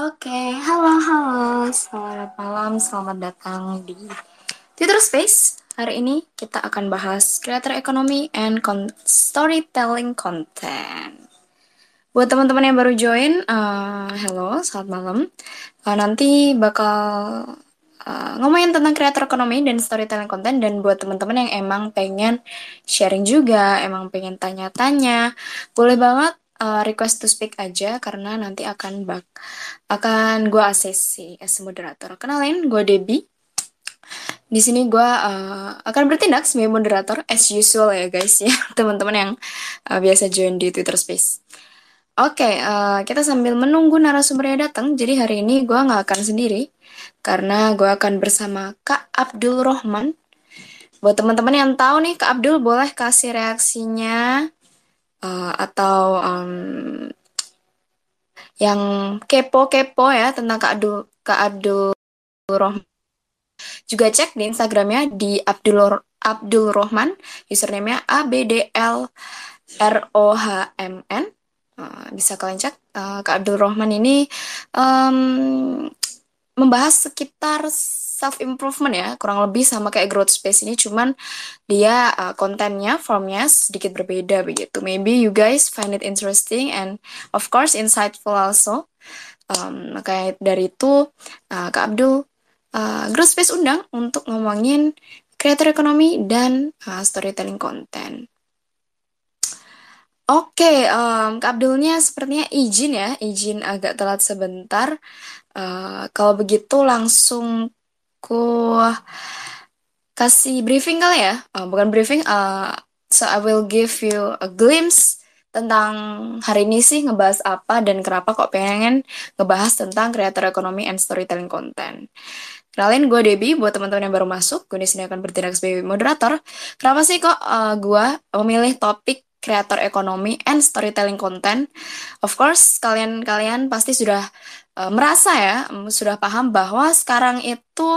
Oke, halo halo, selamat malam, selamat datang di Twitter Space. Hari ini kita akan bahas creator economy and con storytelling content. Buat teman-teman yang baru join, uh, hello, selamat malam. Uh, nanti bakal uh, ngomongin tentang creator economy dan storytelling content dan buat teman-teman yang emang pengen sharing juga, emang pengen tanya-tanya, boleh banget uh, request to speak aja karena nanti akan bak akan gue asesi as moderator. Kenalin, gue Debbie. Di sini gue uh, akan bertindak sebagai moderator as usual ya guys ya teman-teman yang uh, biasa join di Twitter Space. Oke, okay, uh, kita sambil menunggu narasumbernya datang. Jadi hari ini gue nggak akan sendiri karena gue akan bersama Kak Abdul Rohman. Buat teman-teman yang tahu nih, Kak Abdul boleh kasih reaksinya uh, atau um, yang kepo-kepo ya tentang Kak Abdul Kak Abdul Rohman. Juga cek di Instagramnya di Abdul Abdul Rohman, username-nya A B D L R O H M N. Uh, bisa kalian cek. Uh, Kak Abdul Rohman ini um, membahas sekitar self improvement ya kurang lebih sama kayak growth space ini cuman dia uh, kontennya formnya sedikit berbeda begitu. Maybe you guys find it interesting and of course insightful also. Um, dari itu uh, Kak Abdul uh, growth space undang untuk ngomongin creator economy dan uh, storytelling content. Oke, okay, um, Kak Abdulnya sepertinya izin ya, izin agak telat sebentar. Uh, kalau begitu langsung aku kasih briefing kali ya. Uh, bukan briefing, uh, so I will give you a glimpse tentang hari ini sih ngebahas apa dan kenapa kok pengen ngebahas tentang creator economy and storytelling content. Kenalin gue Debbie, buat teman-teman yang baru masuk, gue di sini akan bertindak sebagai moderator. Kenapa sih kok uh, gue memilih topik creator economy and storytelling content? Of course, kalian-kalian pasti sudah uh, merasa ya sudah paham bahwa sekarang itu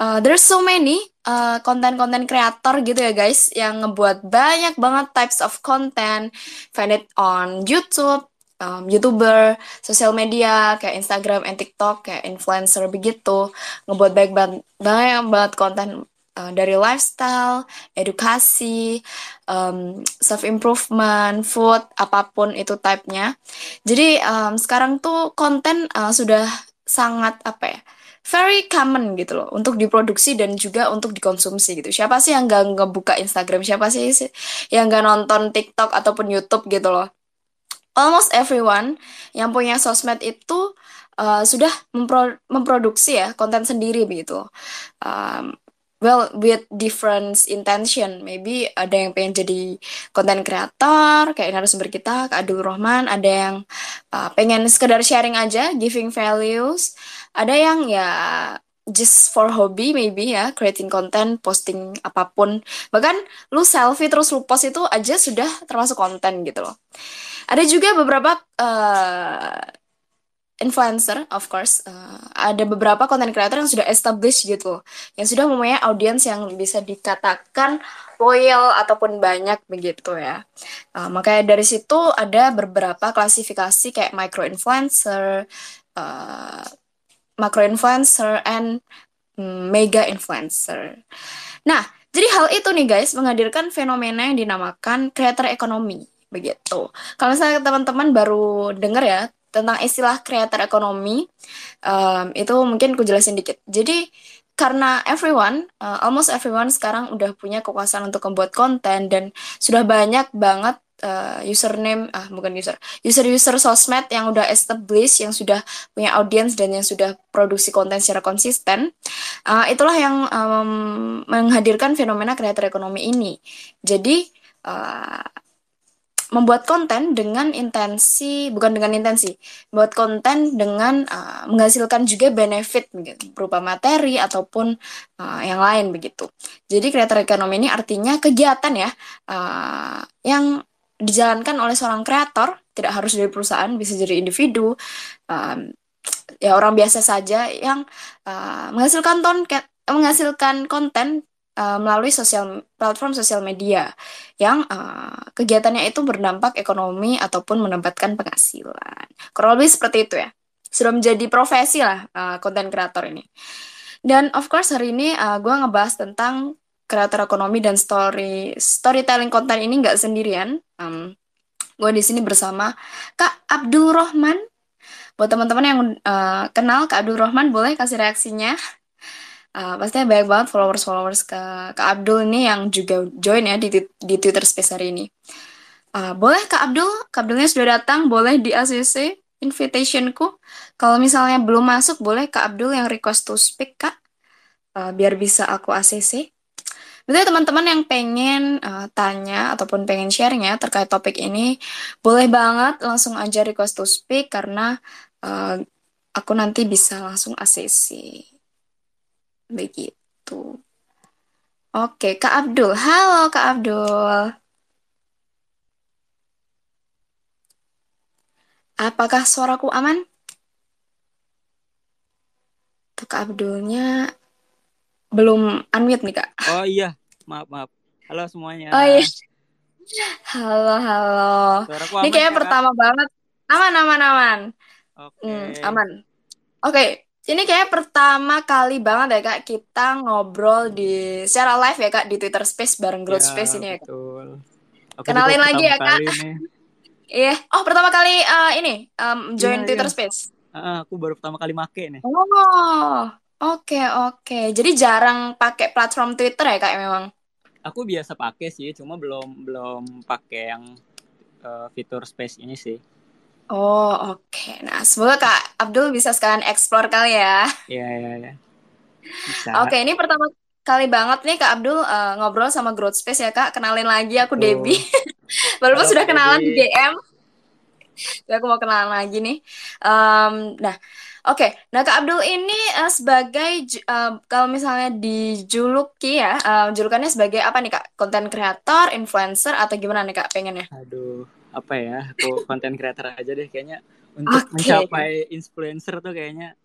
uh, there's so many konten-konten uh, kreator gitu ya guys yang ngebuat banyak banget types of content find it on YouTube um, youtuber sosial media kayak Instagram and TikTok kayak influencer begitu ngebuat banyak banget konten uh, dari lifestyle, edukasi, um, self improvement, food, apa pun itu type-nya. Jadi um, sekarang tuh konten uh, sudah sangat apa ya? very common gitu loh untuk diproduksi dan juga untuk dikonsumsi gitu. Siapa sih yang gak ngebuka Instagram? Siapa sih yang gak nonton TikTok ataupun YouTube gitu loh? Almost everyone yang punya sosmed itu uh, sudah mempro memproduksi ya konten sendiri begitu. Um, well with different intention. Maybe ada yang pengen jadi konten kreator kayak narasumber kita Kak Adul Rohman ada yang uh, pengen sekedar sharing aja giving values. Ada yang ya just for hobby maybe ya creating content posting apa pun. Bahkan lu selfie terus lu post itu aja sudah termasuk konten gitu loh. Ada juga beberapa uh, influencer, of course, uh, ada beberapa content creator yang sudah established gitu, yang sudah mempunyai audiens yang bisa dikatakan loyal ataupun banyak begitu ya. Uh, makanya dari situ ada beberapa klasifikasi kayak micro influencer, uh, macro influencer, and um, mega influencer. Nah, jadi hal itu nih guys menghadirkan fenomena yang dinamakan creator economy begitu. Kalau misalnya teman-teman baru dengar ya tentang istilah creator ekonomi um, itu mungkin aku jelasin dikit. Jadi karena everyone, uh, almost everyone sekarang udah punya kekuasaan untuk membuat konten dan sudah banyak banget uh, username, ah bukan user, user-user sosmed yang udah established, yang sudah punya audience dan yang sudah produksi konten secara konsisten. Uh, itulah yang um, menghadirkan fenomena creator ekonomi ini. Jadi membuat konten dengan intensi bukan dengan intensi membuat konten dengan uh, menghasilkan juga benefit gitu, berupa materi ataupun uh, yang lain begitu. Jadi creator economy ini artinya kegiatan ya uh, yang dijalankan oleh seorang kreator tidak harus dari perusahaan bisa jadi individu um, ya orang biasa saja yang uh, menghasilkan ton menghasilkan konten uh, melalui sosial platform sosial media yang uh, kegiatannya itu berdampak ekonomi ataupun mendapatkan penghasilan. Kurang lebih seperti itu ya. sudah menjadi profesi lah konten uh, kreator ini. Dan of course hari ini uh, gue ngebahas tentang kreator ekonomi dan story storytelling konten ini nggak sendirian. Um, gue di sini bersama Kak Abdul Rohman. Buat teman-teman yang uh, kenal Kak Abdul Rohman, boleh kasih reaksinya. Uh, pastinya banyak banget followers-followers ke Kak Abdul ini yang juga join ya di, di Twitter Space hari ini. Uh, boleh Kak Abdul, Kak Abdulnya sudah datang, boleh di ACC invitationku. Kalau misalnya belum masuk, boleh Kak Abdul yang request to speak, Kak. Uh, biar bisa aku ACC. Betul teman-teman yang pengen uh, tanya ataupun pengen share-nya terkait topik ini, boleh banget langsung aja request to speak karena uh, aku nanti bisa langsung ACC. Begitu. Oke, Kak Abdul. Halo, Kak Abdul. Apakah suaraku aman? Tuh Kak Abdulnya belum unmute nih Kak. Oh iya, maaf maaf. Halo semuanya. Oh iya. Halo halo. Suaraku aman, Ini kayaknya pertama banget. Aman aman aman. Oke. Okay. Hmm, aman. Oke, okay. Ini kayak pertama kali banget ya kak kita ngobrol di secara live ya kak di Twitter Space bareng Growth ya, Space ini ya kak. Betul. Aku Kenalin lagi ya kak. Iya. Oh, pertama kali uh, ini um, join yeah, Twitter yeah. Space. Uh, aku baru pertama kali make nih. Oh, oke okay, oke. Okay. Jadi jarang pakai platform Twitter ya kak memang? Aku biasa pakai sih, cuma belum belum pakai yang uh, fitur Space ini sih. Oh oke. Okay. Nah semoga kak Abdul bisa sekalian explore kali ya. Iya iya iya. Oke ini pertama kali banget nih Kak Abdul uh, ngobrol sama Growth Space ya Kak. Kenalin lagi aku oh. Debbie. Walaupun sudah kenalan di DM. Jadi aku mau kenalan lagi nih. Um, nah, oke. Okay. Nah, Kak Abdul ini uh, sebagai uh, kalau misalnya dijuluki ya, uh, julukannya sebagai apa nih Kak? Konten kreator, influencer atau gimana nih Kak pengennya? Aduh, apa ya? Aku konten kreator aja deh kayaknya untuk okay. mencapai influencer tuh kayaknya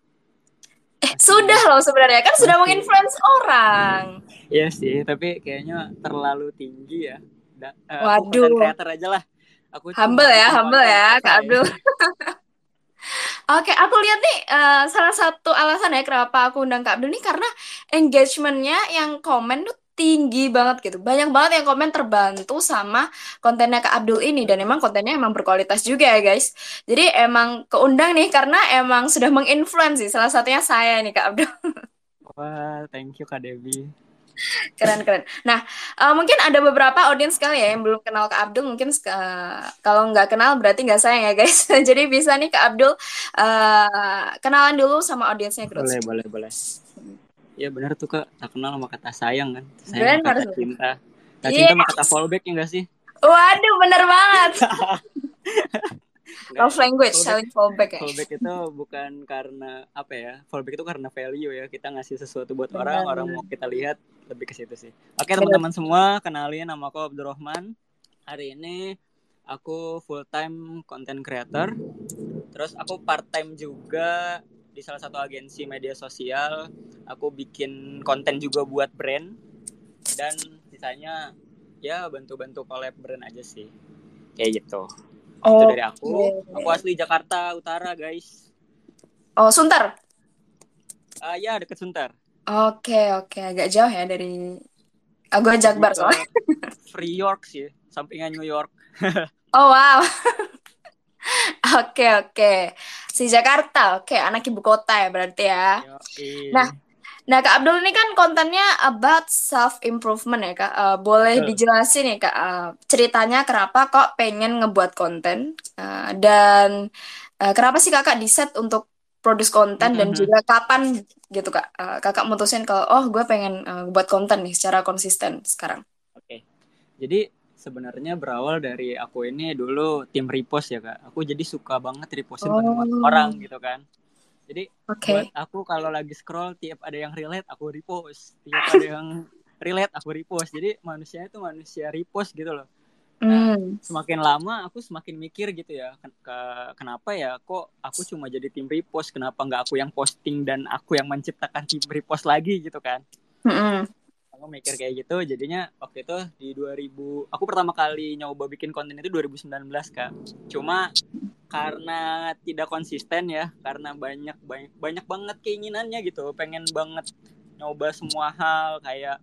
Eh, sudah loh sebenarnya kan sudah menginfluence orang. Iya sih, tapi kayaknya terlalu tinggi ya. Da, uh, Waduh. kreator aja lah. Aku humble ya, humble ya, Kak Abdul. Oke, aku lihat nih uh, salah satu alasan ya kenapa aku undang Kak Abdul nih karena engagementnya yang komen tuh tinggi banget gitu. Banyak banget yang komen terbantu sama kontennya Kak Abdul ini dan emang kontennya emang berkualitas juga ya guys. Jadi emang keundang nih karena emang sudah menginfluensi salah satunya saya nih Kak Abdul. Wah, thank you Kak Debbie. Keren keren. Nah, uh, mungkin ada beberapa audiens kali ya yang belum kenal Kak Abdul. Mungkin uh, kalau nggak kenal berarti nggak sayang ya guys. Jadi bisa nih Kak Abdul uh, kenalan dulu sama audiensnya. Boleh boleh boleh. Iya benar tuh kak, tak kenal sama kata sayang kan. Sayang bener. kata cinta. Tak yeah. cinta sama kata fallback ya enggak sih? Waduh, bener banget. Love language, saling fallback ya. Fallback itu bukan karena apa ya? Fallback itu karena value ya. Kita ngasih sesuatu buat bener. orang, orang mau kita lihat lebih ke situ sih. Oke teman-teman semua, kenalin nama aku Abdurrahman. Hari ini aku full time content creator. Terus aku part time juga di salah satu agensi media sosial aku bikin konten juga buat brand. Dan sisanya ya bantu-bantu collab brand aja sih. Kayak gitu. Oh, itu dari aku. okay. aku asli Jakarta Utara guys. Oh Sunter? Uh, ya deket Sunter. Oke okay, oke. Okay. agak jauh ya dari aku Jakbar soalnya. Free York sih. Sampingan New York. Oh wow Oke oke. Si Jakarta, oke anak ibu kota ya berarti ya. Yoki. Nah, nah Kak Abdul ini kan kontennya about self improvement ya Kak. Uh, boleh Betul. dijelasin ya Kak uh, ceritanya kenapa kok pengen ngebuat konten uh, dan uh, kenapa sih Kakak di set untuk produce konten mm -hmm. dan juga kapan gitu Kak. Uh, kakak mutusin kalau oh gue pengen uh, buat konten nih secara konsisten sekarang. Oke. Jadi sebenarnya berawal dari aku ini dulu tim repost ya kak. Aku jadi suka banget repostin oh. orang gitu kan. Jadi okay. buat aku kalau lagi scroll tiap ada yang relate aku repost, tiap ada yang relate aku repost. Jadi manusia itu manusia repost gitu loh. Nah, mm. semakin lama aku semakin mikir gitu ya, ke, kenapa ya kok aku cuma jadi tim repost, kenapa nggak aku yang posting dan aku yang menciptakan tim repost lagi gitu kan? Mm -hmm aku mikir kayak gitu jadinya waktu itu di 2000 aku pertama kali nyoba bikin konten itu 2019 kak. Cuma karena tidak konsisten ya karena banyak banyak banyak banget keinginannya gitu. Pengen banget nyoba semua hal kayak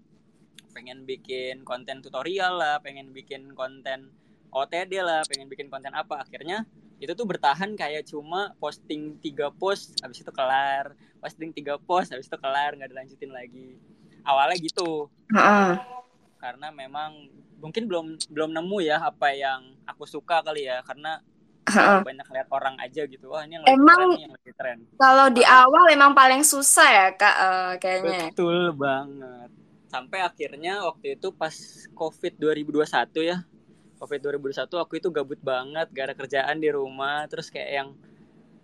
pengen bikin konten tutorial lah pengen bikin konten OTD lah pengen bikin konten apa. Akhirnya itu tuh bertahan kayak cuma posting tiga post habis itu kelar. Posting tiga post habis itu kelar nggak dilanjutin lagi awalnya gitu. Uh-uh. karena memang mungkin belum belum nemu ya apa yang aku suka kali ya. Karena uh-uh. banyak lihat orang aja gitu. Wah ini yang lagi emang tren, yang lagi tren. kalau di awal emang paling susah ya kak uh, kayaknya betul banget. Sampai akhirnya waktu itu pas covid 2021 ya. Covid 2021 aku itu gabut banget gak ada kerjaan di rumah. Terus kayak yang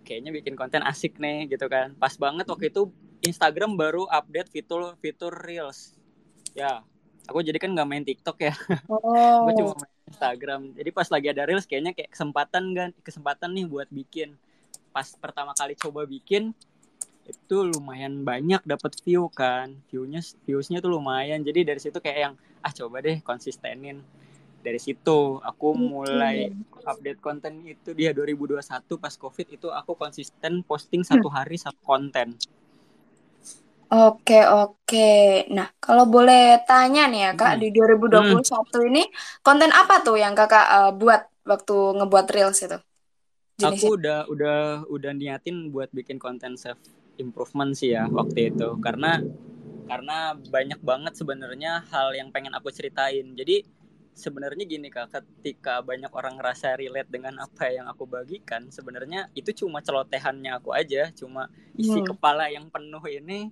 kayaknya bikin konten asik nih gitu kan. Pas banget waktu itu Instagram baru update fitur fitur reels. Ya aku jadi kan nggak main TikTok ya. Oh. gue cuma main Instagram. Jadi pas lagi ada reels kayaknya kayak kesempatan kan kesempatan nih buat bikin. Pas pertama kali coba bikin itu lumayan banyak dapat view kan. Viewnya viewsnya tuh lumayan. Jadi dari situ kayak yang ah coba deh konsistenin. Dari situ aku mulai update konten itu. Dia 2021 pas covid itu aku konsisten posting satu hmm. hari satu konten Oke, oke. Nah, kalau boleh tanya nih ya, Kak, hmm. di 2021 hmm. ini konten apa tuh yang Kakak uh, buat waktu ngebuat Reels itu? Jenisnya? Aku udah udah udah niatin buat bikin konten self improvement sih ya waktu itu. Karena karena banyak banget sebenarnya hal yang pengen aku ceritain. Jadi sebenarnya gini Kak, ketika banyak orang ngerasa relate dengan apa yang aku bagikan, sebenarnya itu cuma celotehannya aku aja, cuma isi hmm. kepala yang penuh ini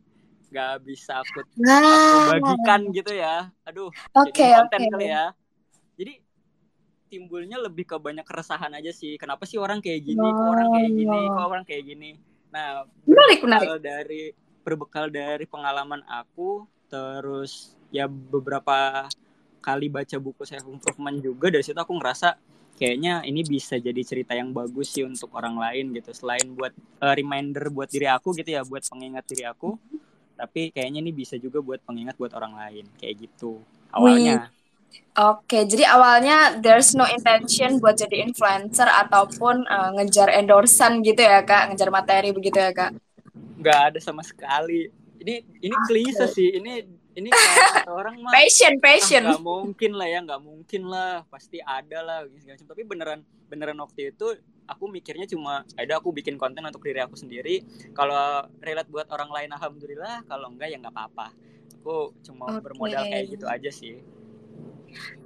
nggak bisa aku, nah. aku bagikan gitu ya. Aduh okay, jadi konten okay. kali ya. Jadi timbulnya lebih ke banyak keresahan aja sih. Kenapa sih orang kayak gini? Oh. kok orang kayak gini? Kok orang kayak gini? Nah menarik menarik. dari berbekal dari pengalaman aku terus ya beberapa kali baca buku self improvement juga dari situ aku ngerasa kayaknya ini bisa jadi cerita yang bagus sih untuk orang lain gitu. Selain buat uh, reminder buat diri aku gitu ya buat pengingat diri aku tapi kayaknya ini bisa juga buat pengingat buat orang lain kayak gitu awalnya Oke, jadi awalnya there's no intention buat jadi influencer ataupun uh, ngejar endorsan gitu ya kak, ngejar materi begitu ya kak? Nggak ada sama sekali. Ini ini okay. klise sih. Ini ini kata orang mah passion passion ah, gak mungkin lah ya nggak mungkin lah pasti ada lah tapi beneran beneran waktu itu aku mikirnya cuma ada aku bikin konten untuk diri aku sendiri. Kalau relate buat orang lain alhamdulillah. Kalau enggak ya nggak apa-apa. Aku cuma okay. bermodal kayak gitu aja sih.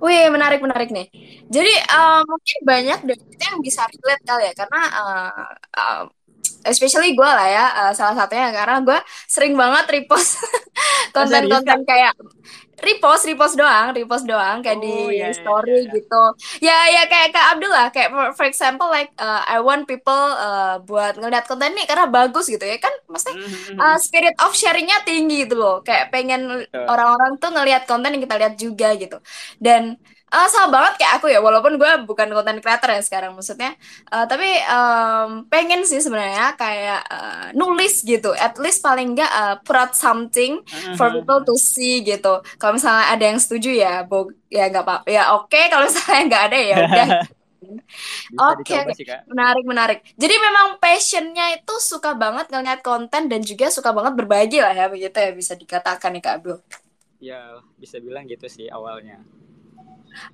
Wih menarik menarik nih. Jadi uh, mungkin banyak dari kita yang bisa relate kali ya. Karena uh, uh, especially gue lah ya uh, salah satunya karena gue sering banget repost konten-konten kayak repost repost doang repost doang kayak oh, di yeah, iya, story yeah, yeah. gitu. Ya ya kayak kayak Abdullah kayak for, example like uh, I want people uh, buat ngeliat konten ini karena bagus gitu ya. Kan mesti mm-hmm. uh, spirit of sharingnya tinggi gitu loh. Kayak pengen orang-orang tuh ngeliat konten yang kita lihat juga gitu. Dan uh, sama banget kayak aku ya walaupun gue bukan konten creator ya sekarang maksudnya uh, tapi um, pengen sih sebenarnya kayak uh, nulis gitu at least paling enggak uh, put out something for people to see gitu kalau misalnya ada yang setuju ya bo ya nggak apa ya oke okay. kalau misalnya nggak ada ya udah Oke, okay. menarik menarik. Jadi memang passionnya itu suka banget ngeliat konten dan juga suka banget berbagi lah ya begitu ya bisa dikatakan nih Kak Abdul. Ya bisa bilang gitu sih awalnya.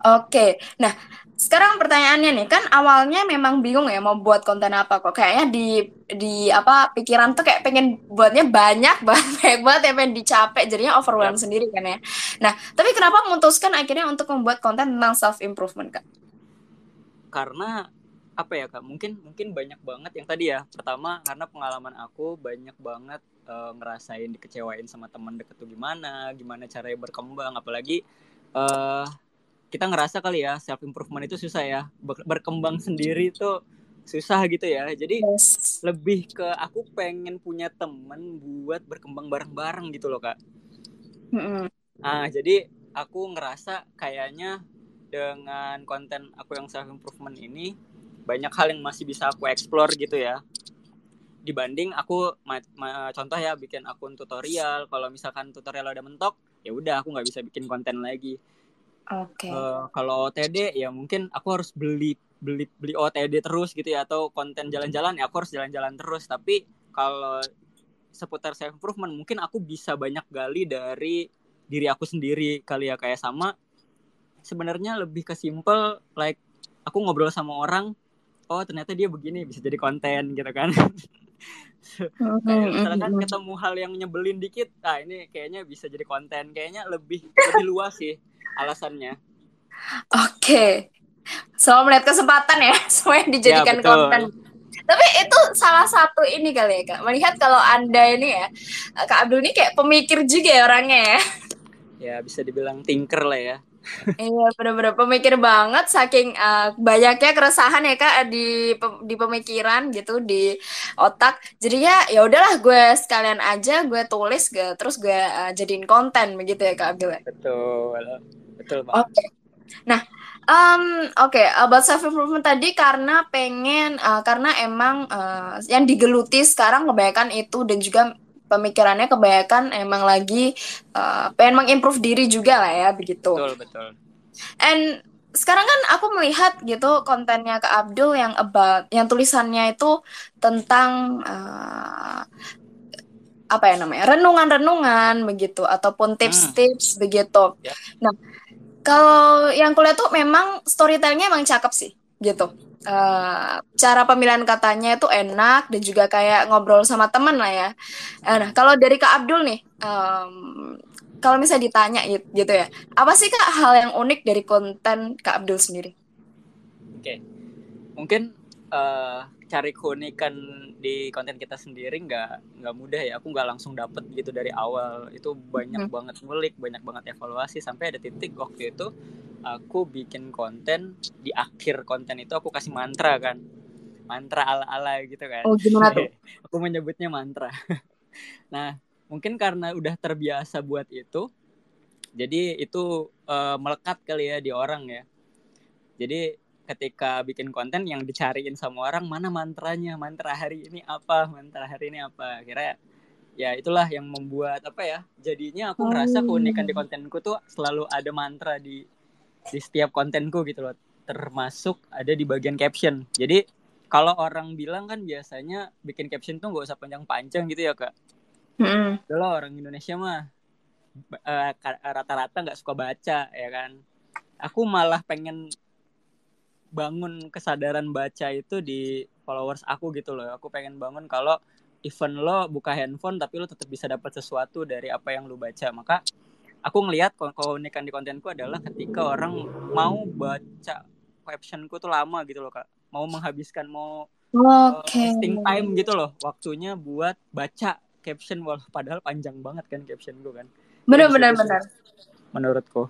Oke, nah sekarang pertanyaannya nih kan awalnya memang bingung ya mau buat konten apa kok kayaknya di di apa pikiran tuh kayak pengen buatnya banyak banget banyak banget ya pengen dicapek jadinya overwhelm yep. sendiri kan ya. Nah tapi kenapa memutuskan akhirnya untuk membuat konten tentang self improvement kak? Karena apa ya kak mungkin mungkin banyak banget yang tadi ya pertama karena pengalaman aku banyak banget uh, ngerasain dikecewain sama teman deket tuh gimana gimana caranya berkembang apalagi uh, kita ngerasa kali ya self improvement itu susah ya. Berkembang sendiri itu susah gitu ya. Jadi yes. lebih ke aku pengen punya temen buat berkembang bareng-bareng gitu loh kak. Mm-hmm. ah jadi aku ngerasa kayaknya dengan konten aku yang self improvement ini banyak hal yang masih bisa aku explore gitu ya. Dibanding aku ma- ma- contoh ya bikin akun tutorial. Kalau misalkan tutorial udah mentok ya udah aku nggak bisa bikin konten lagi Oke. Okay. Uh, kalau TD ya mungkin aku harus beli beli beli OTD terus gitu ya atau konten jalan-jalan ya aku harus jalan-jalan terus tapi kalau seputar self improvement mungkin aku bisa banyak gali dari diri aku sendiri kali ya kayak sama sebenarnya lebih ke simple like aku ngobrol sama orang oh ternyata dia begini bisa jadi konten gitu kan kayak misalkan ketemu hal yang nyebelin dikit ah ini kayaknya bisa jadi konten. Kayaknya lebih lebih luas sih alasannya. Oke. Okay. selalu melihat kesempatan ya semua yang dijadikan ya, konten. Tapi itu salah satu ini kali ya kak. Melihat kalau anda ini ya kak Abdul ini kayak pemikir juga ya orangnya ya. Ya bisa dibilang tinker lah ya iya benar-benar pemikir banget saking uh, banyaknya keresahan ya kak di di pemikiran gitu di otak jadi ya ya udahlah gue sekalian aja gue tulis gue terus gue uh, jadiin konten begitu ya kak Abdul betul betul oke okay. nah Um, Oke, okay. about self improvement tadi karena pengen uh, karena emang uh, yang digeluti sekarang kebanyakan itu dan juga pemikirannya kebanyakan emang lagi uh, pengen mengimprove diri juga lah ya begitu. Betul betul. And sekarang kan aku melihat gitu kontennya ke Abdul yang about yang tulisannya itu tentang uh, apa ya namanya renungan-renungan begitu ataupun tips-tips hmm. begitu. Yeah. Nah kalau yang kuliah tuh memang storytellingnya emang cakep sih gitu uh, cara pemilihan katanya itu enak dan juga kayak ngobrol sama teman lah ya. Eh, nah, kalau dari Kak Abdul nih, um, kalau misalnya ditanya gitu ya, apa sih Kak hal yang unik dari konten Kak Abdul sendiri? Oke, okay. mungkin uh, cari keunikan di konten kita sendiri nggak nggak mudah ya. Aku nggak langsung dapet gitu dari awal. Itu banyak hmm. banget ngulik, banyak banget evaluasi sampai ada titik waktu itu aku bikin konten di akhir konten itu aku kasih mantra kan mantra ala ala gitu kan oh gimana tuh aku menyebutnya mantra nah mungkin karena udah terbiasa buat itu jadi itu uh, melekat kali ya di orang ya jadi ketika bikin konten yang dicariin sama orang mana mantranya? Mantra hari ini apa? Mantra hari ini apa? Kira ya itulah yang membuat apa ya jadinya aku ngerasa keunikan di kontenku tuh selalu ada mantra di di setiap kontenku gitu loh. Termasuk ada di bagian caption. Jadi kalau orang bilang kan biasanya bikin caption tuh gak usah panjang-panjang gitu ya kak. Mm. orang Indonesia mah uh, rata-rata nggak suka baca ya kan. Aku malah pengen bangun kesadaran baca itu di followers aku gitu loh. Aku pengen bangun kalau event lo buka handphone tapi lo tetap bisa dapat sesuatu dari apa yang lo baca. Maka aku ngelihat keunikan di kontenku adalah ketika orang mau baca captionku tuh lama gitu loh kak. Mau menghabiskan mau okay. uh, time gitu loh waktunya buat baca caption. Walau padahal panjang banget kan captionku kan. Benar benar benar menurutku.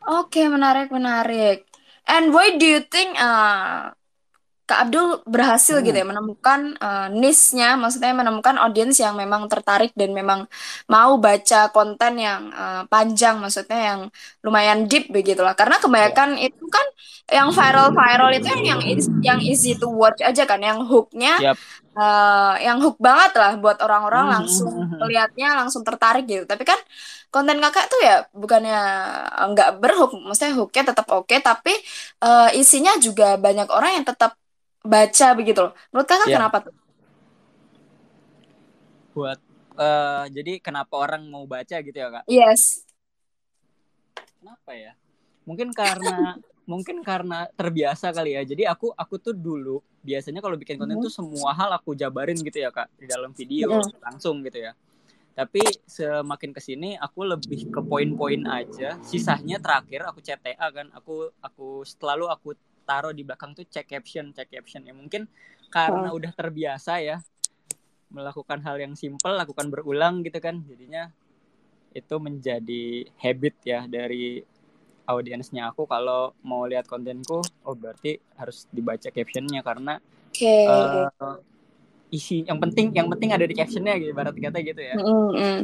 Oke okay, menarik menarik and why do you think uh, Kak Abdul berhasil hmm. gitu ya menemukan uh, niche-nya, maksudnya menemukan audiens yang memang tertarik dan memang mau baca konten yang uh, panjang, maksudnya yang lumayan deep begitulah. Karena kebanyakan yeah. itu kan yang viral-viral itu yang yang yang easy to watch aja kan, yang hooknya, yep. uh, yang hook banget lah buat orang-orang hmm. langsung melihatnya langsung tertarik gitu. Tapi kan konten kakak tuh ya bukannya nggak berhook, maksudnya hooknya tetap oke, okay, tapi uh, isinya juga banyak orang yang tetap baca begitu loh. Menurut kakak yeah. kenapa tuh? Buat uh, jadi kenapa orang mau baca gitu ya kak? Yes. Kenapa ya? Mungkin karena mungkin karena terbiasa kali ya. Jadi aku aku tuh dulu biasanya kalau bikin konten mm. tuh semua hal aku jabarin gitu ya kak di dalam video mm. langsung gitu ya. Tapi semakin ke sini aku lebih ke poin-poin aja. Sisanya terakhir aku CTA kan. Aku aku selalu aku taruh di belakang tuh cek caption cek caption ya mungkin karena oh. udah terbiasa ya melakukan hal yang simple lakukan berulang gitu kan jadinya itu menjadi habit ya dari audiensnya aku kalau mau lihat kontenku oh berarti harus dibaca captionnya karena okay. uh, eh, isi yang penting yang penting ada di captionnya gitu barat kata gitu ya mm -hmm.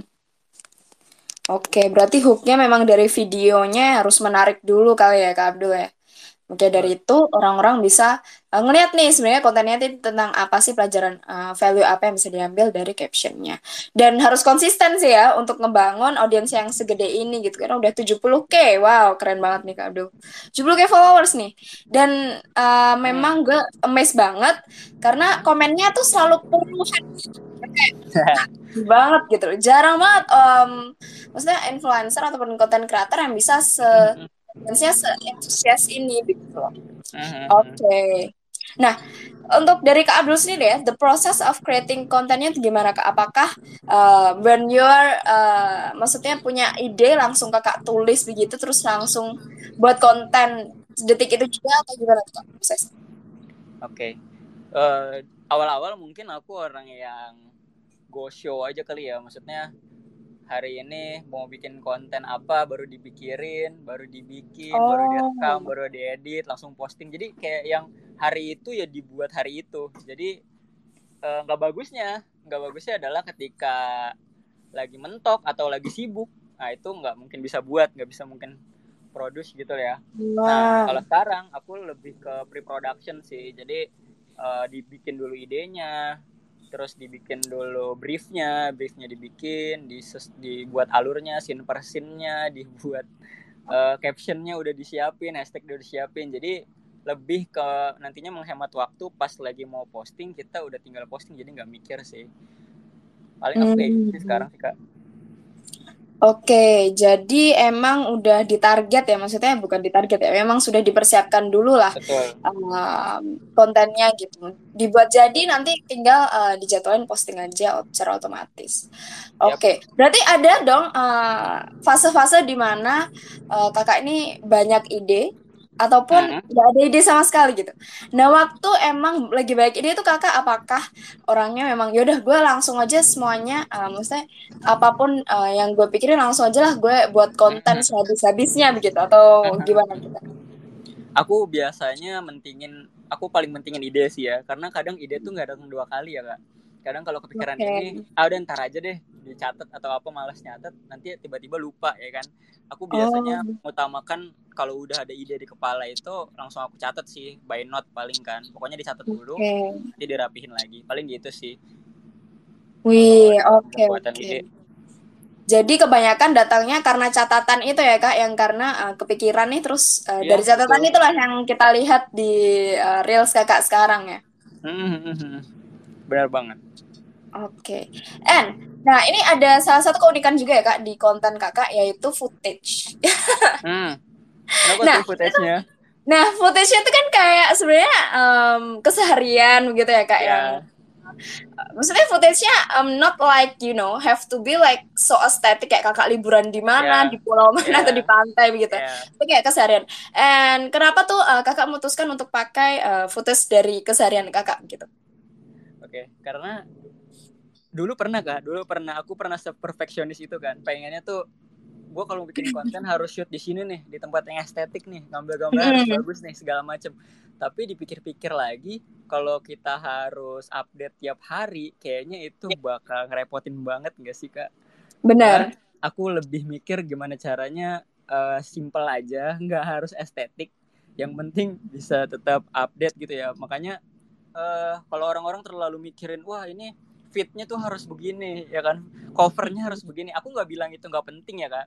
Oke, okay, berarti hooknya memang dari videonya harus menarik dulu kali ya Kak Abdul ya? Oke, dari itu orang-orang bisa uh, ngelihat nih sebenarnya kontennya itu tentang apa sih pelajaran uh, value apa yang bisa diambil dari captionnya. Dan harus konsisten sih ya untuk ngebangun audiens yang segede ini gitu karena udah 70k. Wow, keren banget nih Kak Abdul. 70k followers nih. Dan uh, memang gue amazed banget karena komennya tuh selalu puluhan banget gitu. Jarang banget um, maksudnya influencer ataupun konten creator yang bisa se maksudnya se-antusias ini gitu loh. Mhm. Oke. Okay. Nah, untuk dari Kak Abdul sendiri ya, the process of creating kontennya itu gimana Kak? Apakah uh, when you're uh, maksudnya punya ide langsung Kakak tulis begitu terus langsung buat konten detik itu juga atau gimana Kak proses? Oke. Okay. Uh, awal-awal mungkin aku orang yang go show aja kali ya, maksudnya hari ini mau bikin konten apa baru dipikirin baru dibikin Oh. baru direkam baru diedit langsung posting. Jadi kayak yang hari itu ya dibuat hari itu. Jadi eh, nggak bagusnya. Nggak bagusnya adalah ketika lagi mentok atau lagi sibuk. Nah itu nggak mungkin bisa buat nggak bisa mungkin produce gitu ya. Nah Wah. kalau sekarang aku lebih ke pre-production sih. Jadi eh, dibikin dulu idenya terus dibikin dulu briefnya briefnya dibikin dises- dibuat alurnya scene per scene-nya dibuat eh, captionnya udah disiapin hashtag udah disiapin. Jadi lebih ke nantinya menghemat waktu pas lagi mau posting kita udah tinggal posting jadi nggak mikir sih. Paling aku kayak gitu Hmm. sekarang sih kak Oke, jadi emang udah ditarget ya, maksudnya bukan ditarget ya, memang sudah dipersiapkan dulu lah betul um, kontennya gitu. Dibuat jadi nanti tinggal uh, dijadwalin posting aja secara otomatis. Yap. Oke, berarti ada dong uh, fase-fase di mana uh, kakak ini banyak ide ataupun nggak ada ide sama sekali gitu. Nah, waktu emang lagi banyak ide itu kakak apakah orangnya memang yaudah gue langsung aja semuanya, uh, maksudnya apa pun uh, yang gue pikirin langsung aja lah gue buat konten sehabis-habisnya begitu atau Mhm. gimana gitu? aku biasanya mentingin aku paling mentingin ide sih ya karena kadang ide tuh nggak datang dua kali ya kak kadang kalau kepikiran Oke. ini ah udah ntar aja deh dicatat atau apa malas nyatet nanti tiba-tiba lupa ya kan aku biasanya Oh. utamakan kalau udah ada ide di kepala itu langsung aku catat sih by note paling kan pokoknya dicatat dulu Oke. nanti dirapihin lagi paling gitu sih Wih, oke oke. ide Jadi kebanyakan datangnya karena catatan itu ya Kak, yang karena uh, kepikiran nih terus uh, Iya, dari catatan betul. itulah yang kita lihat di uh, reels Kakak sekarang ya. Hmm, benar banget Oke. And nah ini ada salah satu keunikan juga ya Kak di konten Kakak yaitu footage. hmm. kenapa Nah, tuh footage-nya Nah, footage-nya itu kan kayak sebenarnya um, keseharian begitu ya Kak ya yang maksudnya footage-nya um, not like you know have to be like so aesthetic kayak kakak liburan di mana Ya. di pulau mana Ya. atau di pantai begitu ya itu kayak keseharian and kenapa tuh uh, kakak memutuskan untuk pakai uh, footage dari keseharian kakak gitu Oke, karena dulu pernah kak, dulu pernah aku pernah seperfeksionis itu kan, pengennya tuh gue kalau bikin konten harus shoot di sini nih, di tempat yang estetik nih, ngambil gambar harus Mm. bagus nih segala macem. Tapi dipikir-pikir lagi, kalau kita harus update tiap hari, kayaknya itu bakal ngerepotin banget gak sih kak? benar Aku lebih mikir gimana caranya eh, simple aja, nggak harus estetik. Yang penting bisa tetap update gitu ya. Makanya eh kalau orang-orang terlalu mikirin wah ini fitnya tuh harus begini ya kan? Covernya harus begini. Aku nggak bilang itu nggak penting ya kak.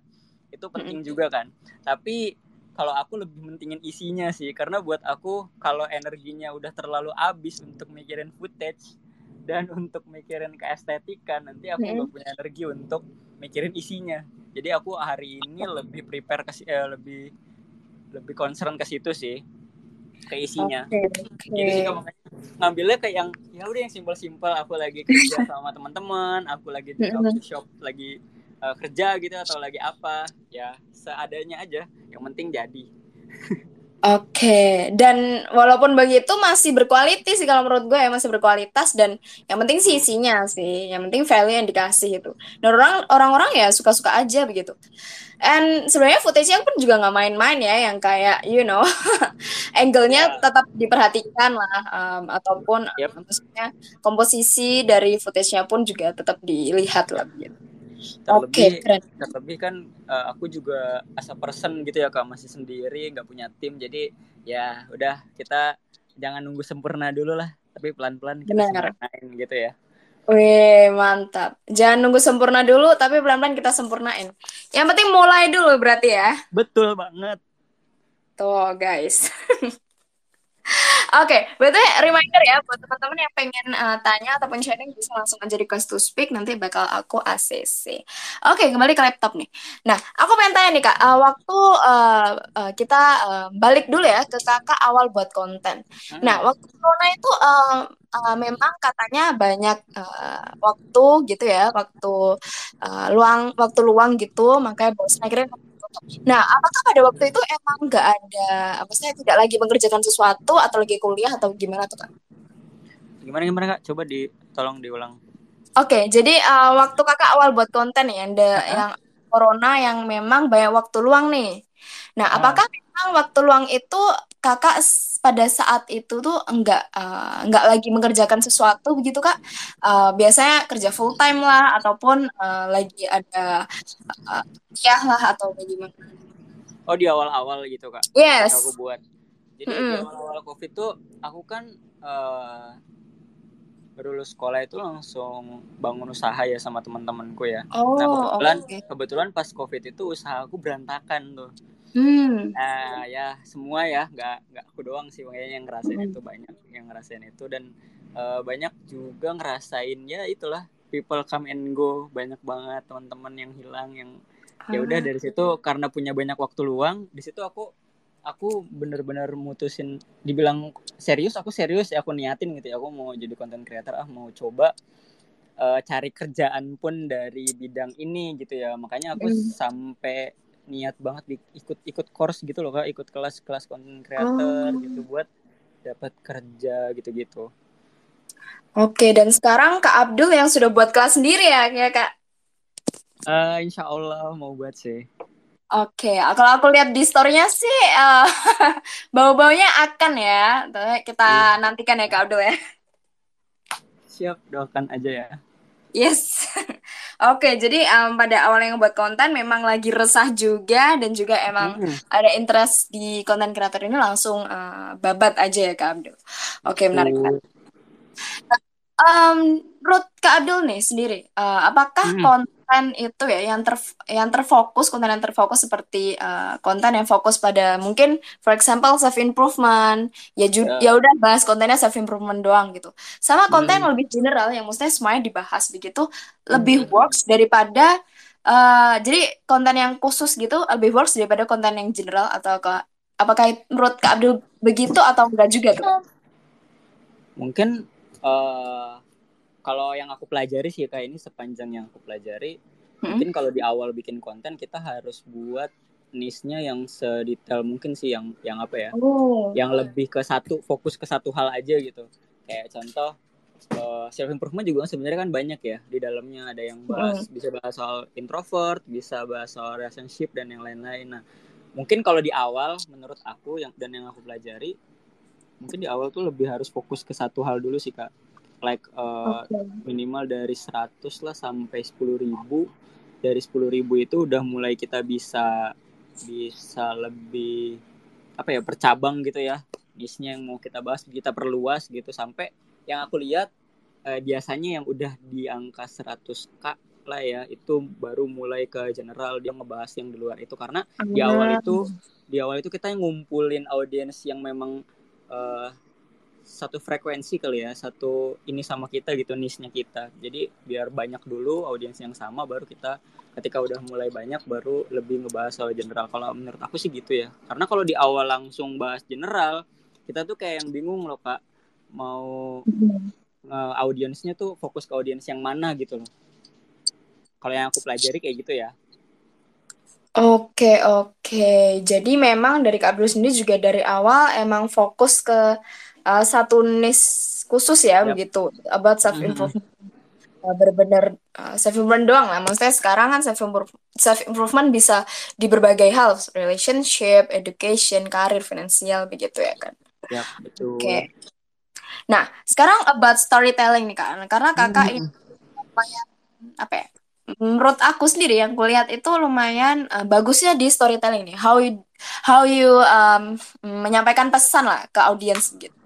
Itu penting juga kan. Tapi kalau aku lebih mentingin isinya sih karena buat aku kalau energinya udah terlalu habis untuk mikirin footage dan untuk mikirin keestetikan nanti aku nggak punya energi untuk mikirin isinya. Jadi aku hari ini lebih prepare ke eh, lebih lebih concern ke situ sih ke isinya. Oke gitu sih ngambilnya kayak yang ya udah yang simpel-simpel aku lagi kerja sama teman-teman aku lagi di coffee shop lagi uh, kerja gitu atau lagi apa ya seadanya aja yang penting jadi Oke, dan walaupun begitu masih berkualitas sih kalau menurut gue ya masih berkualitas dan yang penting sih isinya sih, yang penting value yang dikasih itu. Dan orang orang-orang ya suka-suka aja begitu. And sebenarnya footage-nya pun juga nggak main-main ya, yang kayak you know angle-nya Ya. tetap diperhatikan lah, um, ataupun uh, maksudnya komposisi dari footage-nya pun juga tetap dilihat lah gitu. Terlebih Oke, keren. terlebih kan uh, aku juga as a person gitu ya kak masih sendiri nggak punya tim jadi ya udah kita jangan nunggu sempurna dulu lah tapi pelan-pelan kita Benar. sempurnain gitu ya Wih, mantap. Jangan nunggu sempurna dulu, tapi pelan-pelan kita sempurnain. Yang penting mulai dulu berarti ya. betul banget Tuh, guys. Oke, berarti reminder ya buat teman-teman yang pengen uh, tanya ataupun sharing bisa langsung aja request to speak nanti bakal aku ACC. Oke, kembali ke laptop nih. Nah, aku pengen tanya nih Kak, uh, waktu uh, uh, kita uh, balik dulu ya ke Kakak awal buat konten. Hmm. Nah, waktu corona itu uh, uh, memang katanya banyak uh, waktu gitu ya, waktu uh, luang waktu luang gitu, makanya bosan akhirnya Nah, apakah pada waktu itu emang nggak ada, apa sih, tidak lagi mengerjakan sesuatu atau lagi kuliah atau gimana tuh kak? gimana gimana kak coba di tolong diulang Oke, jadi uh, waktu kakak awal buat konten ya, yang, de, yang corona yang memang banyak waktu luang nih. Nah, Ah. apakah memang waktu luang itu kakak pada saat itu tuh enggak uh, enggak lagi mengerjakan sesuatu begitu kak? Uh, biasanya kerja full time lah ataupun uh, lagi ada uh, kuliah lah atau bagaimana? oh di awal-awal gitu kak Yes. aku buat jadi Mm-mm. di awal-awal covid tuh aku kan uh, baru lulus sekolah itu langsung bangun usaha ya sama teman-temanku ya Oh, nah kebetulan oke. kebetulan pas covid itu usaha aku berantakan tuh Hmm. nah ya semua ya nggak nggak aku doang sih makanya yang ngerasain Hmm. itu banyak yang ngerasain itu dan uh, banyak juga ngerasain ya itulah people come and go banyak banget teman-teman yang hilang yang ya udah Ah. dari situ karena punya banyak waktu luang di situ aku aku bener-bener mutusin dibilang serius aku serius ya aku niatin gitu ya aku mau jadi content creator ah mau coba uh, cari kerjaan pun dari bidang ini gitu ya makanya aku Hmm. sampai niat banget di, ikut ikut course gitu loh kak ikut kelas-kelas content creator Oh. gitu buat dapat kerja gitu-gitu Oke, dan sekarang Kak Abdul yang sudah buat kelas sendiri ya, ya Kak? uh, insya Allah mau buat sih Oke, kalau aku lihat di story-nya sih eh, bau-baunya akan ya. Kita Iya. nantikan ya Kak Abdul ya. siap doakan aja ya Yes. Oke, jadi em, pada awalnya ngebuat konten memang lagi resah juga dan juga emang Hmm, ada interest di konten kreator ini langsung eh, babat aja ya Kak Abdul. Oke, menarik. menarik. betul. Um, menurut Kak Abdul nih sendiri, eh, apakah Hmm. konten itu ya yang ter yang terfokus, konten yang terfokus seperti eh, konten yang fokus pada mungkin, for example self improvement, ya ju- Ya. ya udah bahas kontennya self improvement doang gitu. Sama konten Hmm. yang lebih general yang maksudnya semuanya dibahas begitu lebih works daripada eh, jadi konten yang khusus gitu lebih works daripada konten yang general atau ke apakah menurut Kak Abdul begitu atau enggak juga tuh? mungkin eh kalau yang aku pelajari sih kayak ini sepanjang yang aku pelajari Hmm. mungkin kalau di awal bikin konten kita harus buat niche-nya yang sedetail mungkin sih yang yang apa ya Oh. yang lebih ke satu fokus ke satu hal aja gitu. Kayak contoh self improvement juga sebenarnya kan banyak ya di dalamnya. Ada yang bahas bisa bahas soal introvert bisa bahas soal relationship dan yang lain-lain. Nah mungkin kalau di awal menurut aku yang dan yang aku pelajari mungkin di awal tuh lebih harus fokus ke satu hal dulu sih kak like uh, Oke. minimal dari 100 lah sampai 10.000 ribu. Dari 10.000 ribu itu udah mulai kita bisa bisa lebih apa ya percabang gitu ya. Niche-nya yang mau kita bahas kita perluas gitu. Sampai yang aku lihat eh, biasanya yang udah di angka 100k lah ya itu baru mulai ke general dia ngebahas yang di luar itu. Karena di awal itu di awal itu kita ngumpulin audiens yang memang eh, satu frekuensi kali ya satu ini sama kita gitu niche-nya kita. Jadi biar banyak dulu audiens yang sama baru kita ketika udah mulai banyak baru lebih ngebahas soal general. Kalau menurut aku sih gitu ya. Karena kalau di awal langsung bahas general kita tuh kayak yang bingung loh kak. Mau uh, audiensnya tuh fokus ke audiens yang mana gitu loh. Kalau yang aku pelajari kayak gitu ya. Oke, oke. Jadi memang dari Kak Abdul sendiri juga dari awal emang fokus ke uh, satu niche khusus ya, Yap. begitu. About self improvement. Uh, bener-bener uh, self improvement doang lah. Maksudnya sekarang kan self self improvement bisa di berbagai hal, relationship, education, karir, finansial begitu ya kan. ya betul Oke. Nah, sekarang about storytelling nih Kak. Karena Kakak ini lumayan apa ya? menurut aku sendiri yang kulihat itu lumayan uh, bagusnya di storytelling nih. How you how you um, menyampaikan pesan lah ke audiens gitu.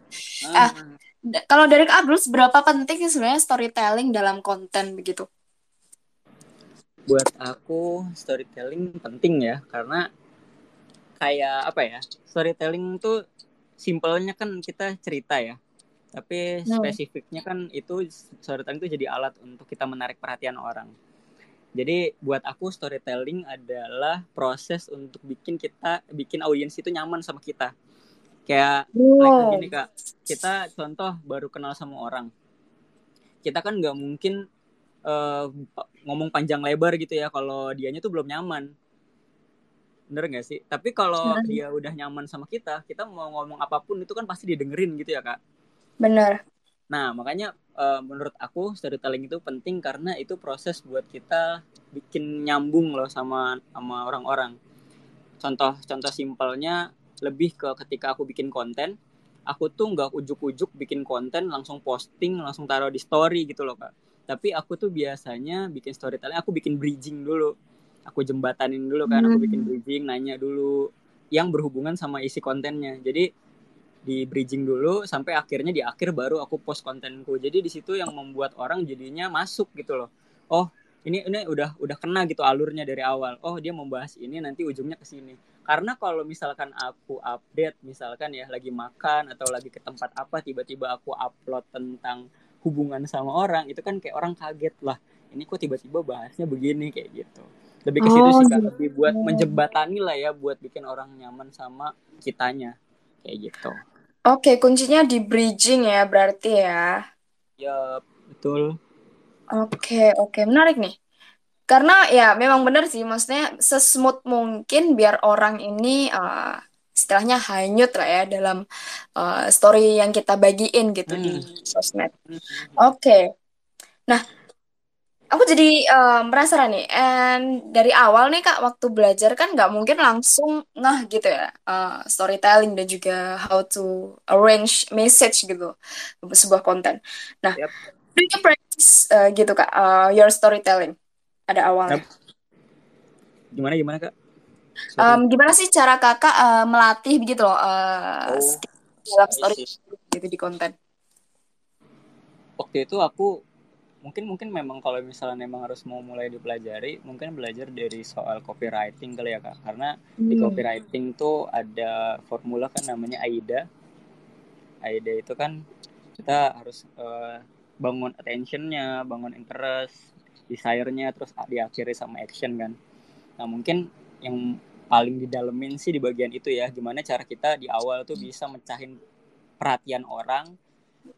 Ah, uh, kalau dari Kak Abdul seberapa penting sih sebenarnya storytelling dalam konten begitu? Buat aku storytelling penting ya karena kayak apa ya? Storytelling tuh simpelnya kan kita cerita ya tapi hmm. spesifiknya kan itu storytelling itu jadi alat untuk kita menarik perhatian orang jadi buat aku storytelling adalah proses untuk bikin kita bikin audiens itu nyaman sama kita kayak like gini kak. Kita contoh baru kenal sama orang. Kita kan nggak mungkin uh, ngomong panjang lebar gitu ya kalau dianya tuh belum nyaman. Bener gak sih? Tapi kalau dia udah nyaman sama kita kita mau ngomong apa pun itu kan pasti didengerin gitu ya kak. Benar. Nah, makanya uh, menurut aku storytelling itu penting karena itu proses buat kita bikin nyambung loh sama sama orang-orang. Contoh contoh simpelnya lebih ke ketika aku bikin konten, aku tuh nggak ujuk-ujuk bikin konten langsung posting langsung taruh di story gitu loh kak. Tapi aku tuh biasanya bikin storytelling, aku bikin bridging dulu, aku jembatanin dulu kan, aku bikin hmm. bridging, nanya dulu yang berhubungan sama isi kontennya. Jadi di bridging dulu sampai akhirnya di akhir baru aku post kontenku jadi di situ yang membuat orang jadinya masuk gitu loh oh ini ini udah udah kena gitu alurnya dari awal oh dia membahas ini nanti ujungnya ke sini karena kalau misalkan aku update misalkan ya lagi makan atau lagi ke tempat apa tiba-tiba aku upload tentang hubungan sama orang itu kan kayak orang kaget lah. Ini kok tiba-tiba bahasnya begini kayak gitu. Lebih ke situ oh, sih kan lebih buat menjembatani lah ya buat bikin orang nyaman sama kitanya. Kayak gitu. Oke, kuncinya di bridging ya berarti ya. Ya, betul. Oke, oke, menarik nih. Karena ya memang benar sih, maksudnya sesmooth mungkin biar orang ini uh, istilahnya hanyut lah ya dalam uh, story yang kita bagiin gitu di hmm. sosmed. Hmm. Oke. Nah, aku jadi uh, merasa nih and dari awal nih kak waktu belajar kan nggak mungkin langsung nah gitu ya uh, storytelling dan juga how to arrange message gitu sebuah konten nah yep. do you practice uh, gitu kak uh, your storytelling ada awalnya. Gimana gimana kak? Um, gimana sih cara kakak uh, melatih begitu loh uh, oh, dalam story gitu di konten? Waktu itu aku mungkin mungkin memang kalau misalnya memang harus mau mulai dipelajari mungkin belajar dari soal copywriting kali ya kak. Karena hmm. di copywriting tuh ada formula kan namanya AIDA. AIDA itu kan kita harus uh, bangun attentionnya bangun interest desire-nya terus diakhiri sama action kan. Nah mungkin yang paling didalemin sih di bagian itu ya gimana cara kita di awal tuh bisa mecahin perhatian orang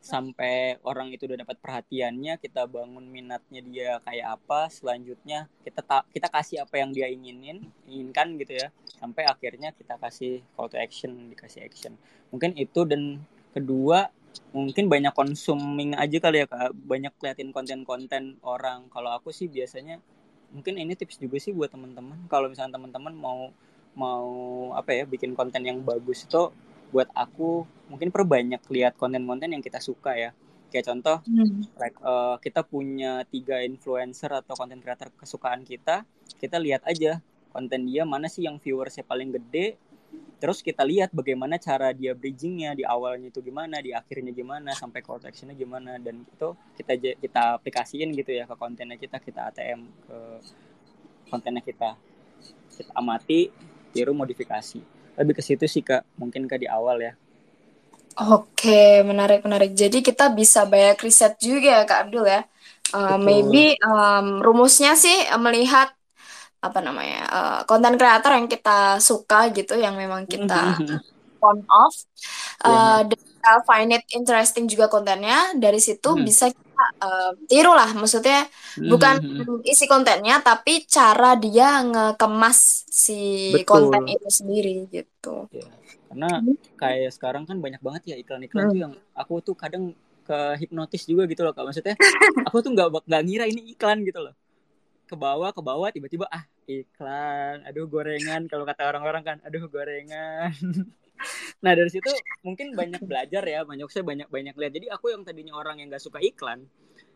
sampai orang itu udah dapat perhatiannya kita bangun minatnya dia kayak apa selanjutnya kita ta kita kasih apa yang dia inginin inginkan gitu ya sampai akhirnya kita kasih call to action dikasih action. Mungkin itu dan kedua mungkin banyak consuming aja kali ya kak. Banyak liatin konten-konten orang. Kalau aku sih biasanya mungkin ini tips juga sih buat teman-teman. Kalau misalnya teman-teman mau mau apa ya bikin konten yang bagus itu buat aku mungkin perbanyak lihat konten-konten yang kita suka ya. Kayak contoh hmm. like uh, kita punya tiga influencer atau konten creator kesukaan kita kita lihat aja konten dia mana sih yang viewersnya paling gede terus kita lihat bagaimana cara dia bridgingnya di awalnya itu gimana di akhirnya gimana sampai call to actionnya gimana dan itu kita kita aplikasiin gitu ya ke kontennya kita kita ATM ke kontennya kita kita amati tiru modifikasi lebih ke situ sih kak mungkin kak di awal ya Oke, menarik menarik. Jadi kita bisa banyak riset juga ya Kak Abdul ya. Uh, maybe um, rumusnya sih melihat apa namanya uh, konten kreator yang kita suka gitu, yang memang kita on off. Uh, yeah. kita find it interesting juga kontennya. Dari situ hmm. bisa uh, tiru lah maksudnya hmm, bukan isi kontennya tapi cara dia ngekemas si Betul. konten itu sendiri gitu ya. karena hmm. kayak sekarang kan banyak banget ya iklan-iklan hmm. tuh yang aku tuh kadang ke hipnotis juga gitu loh kak maksudnya aku tuh nggak nggak ngira ini iklan gitu loh ke bawah ke bawah tiba-tiba ah iklan. Aduh gorengan. Kalau kata orang-orang kan aduh gorengan. Nah dari situ mungkin banyak belajar ya. Banyak saya banyak banyak lihat. Jadi aku yang tadinya orang yang nggak suka iklan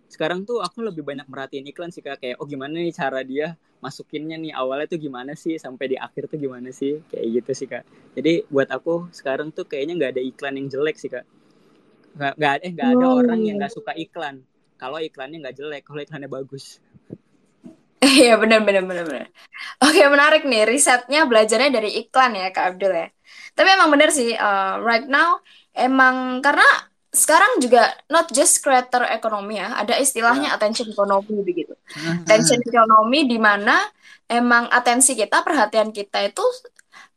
sekarang tuh aku lebih banyak merhatiin iklan sih kak. Kayak oh gimana nih cara dia masukinnya nih? Awalnya tuh gimana sih? Sampai di akhir tuh gimana sih? Kayak gitu sih kak. Jadi buat aku sekarang tuh kayaknya nggak ada iklan yang jelek sih kak. Nggak eh nggak ada Oh. orang yang nggak suka iklan. Kalau iklannya nggak jelek kalau iklannya bagus Iya benar benar benar benar. Oke menarik nih risetnya belajarnya dari iklan ya Kak Abdul ya. Tapi emang benar sih uh, right now emang karena sekarang juga not just creator ekonomi ya, ada istilahnya attention economy begitu. Attention economy di mana emang atensi kita, perhatian kita itu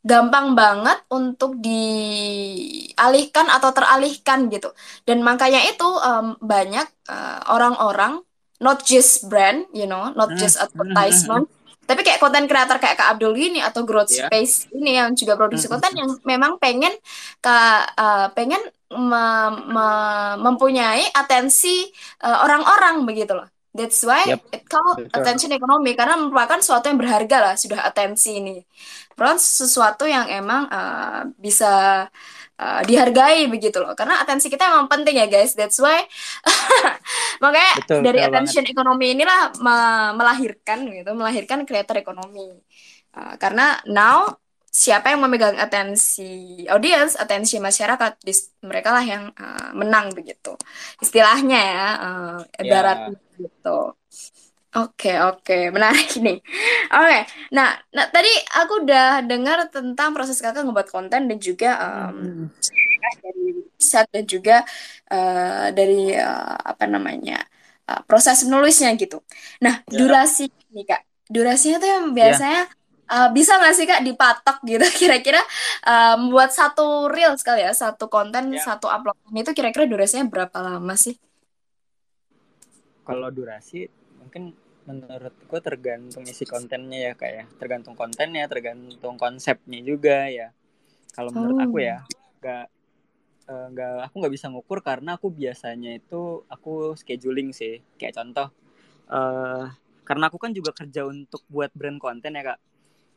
gampang banget untuk dialihkan atau teralihkan gitu. Dan makanya itu um, banyak uh, orang-orang not just brand, you know, not just advertisement, tapi kayak konten kreator kayak Kak Abdul ini atau Growth Iya. Space ini yang juga produksi konten yang memang pengen ka, uh, pengen me- me- mempunyai atensi uh, orang-orang begitu loh. That's why Yep. it called Betul. attention economy karena merupakan sesuatu yang berharga lah sudah atensi ini. Merupakan sesuatu yang emang uh, bisa uh, dihargai begitu loh. Karena atensi kita emang penting ya guys. That's why makanya Betul, dari betul attention economy inilah me- melahirkan gitu, melahirkan creator ekonomi. Uh, karena now siapa yang memegang atensi audiens, atensi masyarakat, dis- mereka lah yang uh, menang begitu. Istilahnya ya, uh, ibaratnya gitu. Oke, oke, menarik nih. Oke, nah, nah tadi aku udah dengar tentang proses kakak ngebuat konten dan juga um, dari set dan juga uh, dari uh, apa namanya uh, proses menulisnya gitu. Nah, Ya. durasi nih kak, durasinya tuh yang biasanya uh, bisa nggak sih kak dipatok gitu? Kira-kira uh, membuat satu reel sekali ya, satu konten, Ya. satu uploadan itu kira-kira durasinya berapa lama sih? kalau durasi mungkin menurutku tergantung isi kontennya ya kayak tergantung kontennya tergantung konsepnya juga ya. Kalau menurut Oh. aku ya nggak eh, nggak aku nggak bisa ngukur karena aku biasanya itu aku scheduling sih. Kayak contoh eh karena aku kan juga kerja untuk buat brand konten ya kak.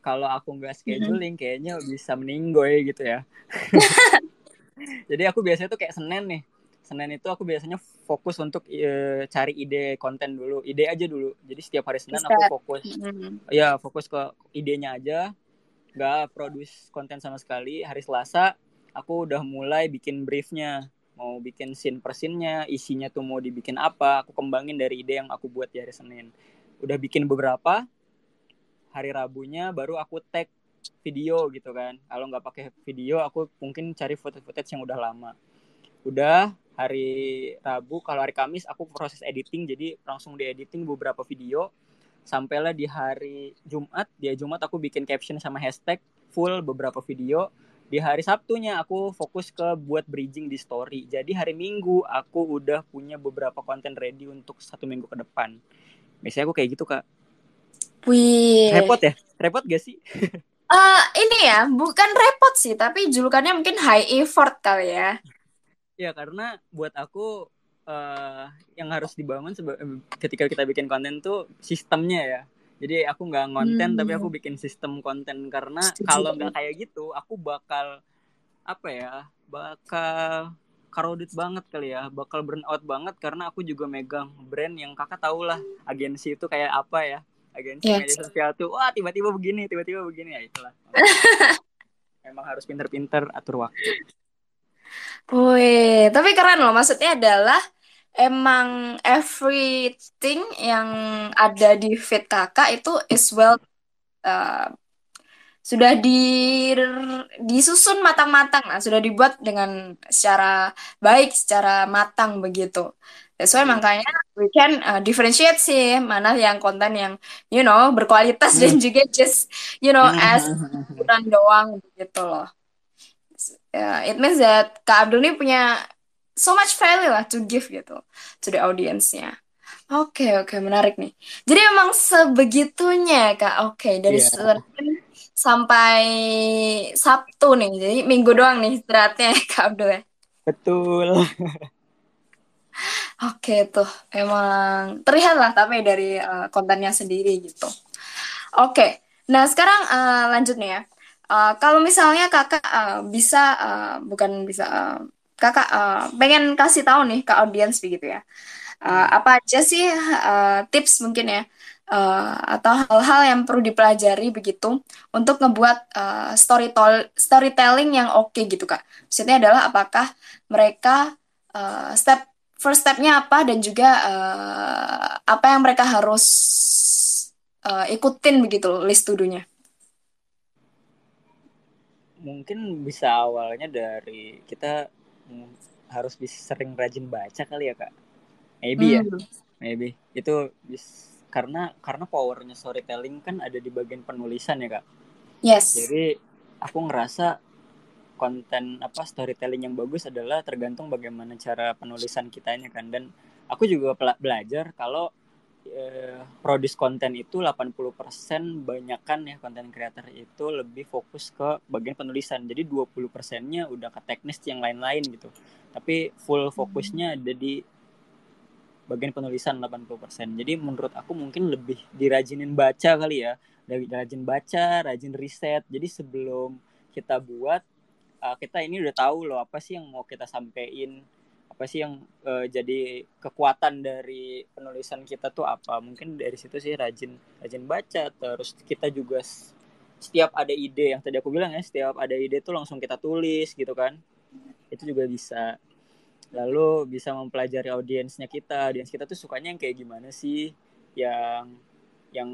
Kalau aku nggak scheduling kayaknya bisa meninggoy gitu ya. Jadi aku biasanya tuh kayak senin nih senin itu aku biasanya fokus untuk eh, cari ide konten dulu ide aja dulu. Jadi setiap hari senin aku fokus. Hmm. ya fokus ke idenya aja. Nggak produce konten sama sekali. Hari selasa aku udah mulai bikin briefnya. Mau bikin scene per scene-nya isinya tuh mau dibikin apa. Aku kembangin dari ide yang aku buat di hari senin. Udah bikin beberapa hari rabunya baru aku tag video gitu kan. Kalau nggak pakai video aku mungkin cari footage-footage yang udah lama udah hari Rabu kalau hari Kamis aku proses editing jadi langsung di editing beberapa video. Sampailah di hari Jumat di hari Jumat aku bikin caption sama hashtag full beberapa video. Di hari Sabtunya aku fokus ke buat bridging di story. Jadi hari Minggu aku udah punya beberapa konten ready untuk satu minggu ke depan. Biasanya aku kayak gitu kak. Wih. repot ya? Repot gak sih? Eh, ini ya, bukan repot sih, tapi julukannya mungkin high effort kali ya. Ya karena buat aku eh, yang harus dibangun ketika kita bikin konten tuh sistemnya ya. Jadi aku nggak ngonten Hmm. tapi aku bikin sistem konten. Karena kalau nggak kayak gitu aku bakal apa ya bakal crowded banget kali ya. Bakal burn out banget karena aku juga megang brand yang kakak tahu lah agensi itu kayak apa ya. Agensi Yes. media sosial tuh wah tiba-tiba begini tiba-tiba begini. Ya itulah. Memang harus pinter-pinter atur waktu Wih, tapi keren loh. Maksudnya adalah emang everything yang ada di feed kakak itu is well uh, sudah di disusun matang-matang lah, sudah dibuat dengan secara baik, secara matang begitu. That's why makanya we can uh, differentiate sih mana yang konten yang you know berkualitas dan juga just you know as hiburan doang gitu loh. Ya, it means that Kak Abdul ini punya so much value lah to give gitu to the audience-nya. Oke, oke, menarik nih. Jadi emang sebegitunya, Kak. Oke, dari Iya. Senin sampai Sabtu nih. Jadi minggu doang nih istirahatnya, Kak Abdul ya. betul Oke, tuh emang terlihat lah tapi dari uh, kontennya sendiri gitu. Oke, nah sekarang uh, lanjut nih ya. Uh, kalau misalnya kakak uh, bisa, uh, bukan bisa, uh, kakak uh, pengen kasih tahu nih ke audiens begitu ya. uh, apa aja sih uh, tips mungkin ya uh, atau hal-hal yang perlu dipelajari begitu untuk ngebuat uh, storytelling storytelling yang oke okay gitu kak. Maksudnya adalah apakah mereka uh, step first stepnya apa dan juga uh, apa yang mereka harus uh, ikutin begitu list tudunya. Mungkin bisa awalnya dari kita harus bisa sering rajin baca kali ya kak. Maybe ya? hmm. ya, maybe itu bisa karena karena powernya storytelling kan ada di bagian penulisan ya kak. Yes. Jadi aku ngerasa konten apa storytelling yang bagus adalah tergantung bagaimana cara penulisan kitanya kan dan aku juga belajar kalau eh, produce konten itu 80% banyakkan ya konten creator itu lebih fokus ke bagian penulisan. Jadi 20 persennya udah ke teknis yang lain-lain gitu. Tapi full fokusnya ada di bagian penulisan 80%. Jadi menurut aku mungkin lebih dirajinin baca kali ya. Dari rajin baca, rajin riset. Jadi sebelum kita buat uh, kita ini udah tahu loh apa sih yang mau kita sampaikan apa sih yang uh, jadi kekuatan dari penulisan kita tuh apa? Mungkin dari situ sih rajin rajin baca terus kita juga setiap ada ide yang tadi aku bilang ya setiap ada ide tuh langsung kita tulis gitu kan. Itu juga bisa. Lalu bisa mempelajari audiensnya kita. Audiens kita tuh sukanya yang kayak gimana sih? Yang yang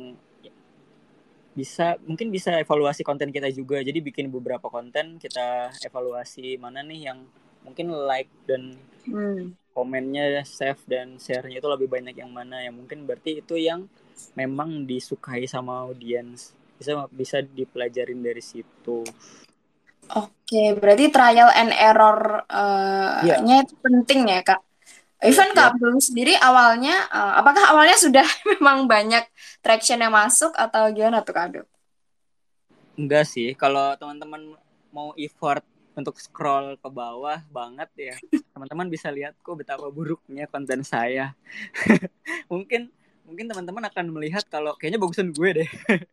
bisa mungkin bisa evaluasi konten kita juga. Jadi bikin beberapa konten kita evaluasi mana nih yang mungkin like dan hmm. komennya save dan sharenya itu lebih banyak yang mana yang mungkin berarti itu yang memang disukai sama audiens bisa bisa dipelajarin dari situ oke berarti trial and error uh, yeah. itu penting ya kak Even Kak Abdul sendiri awalnya, uh, apakah awalnya sudah memang banyak traction yang masuk atau gimana tuh Kak Abdul? Enggak sih, kalau teman-teman mau effort untuk scroll ke bawah banget ya, teman-teman bisa lihat kok betapa buruknya konten saya. mungkin mungkin teman-teman akan melihat kalau kayaknya bagusan gue deh.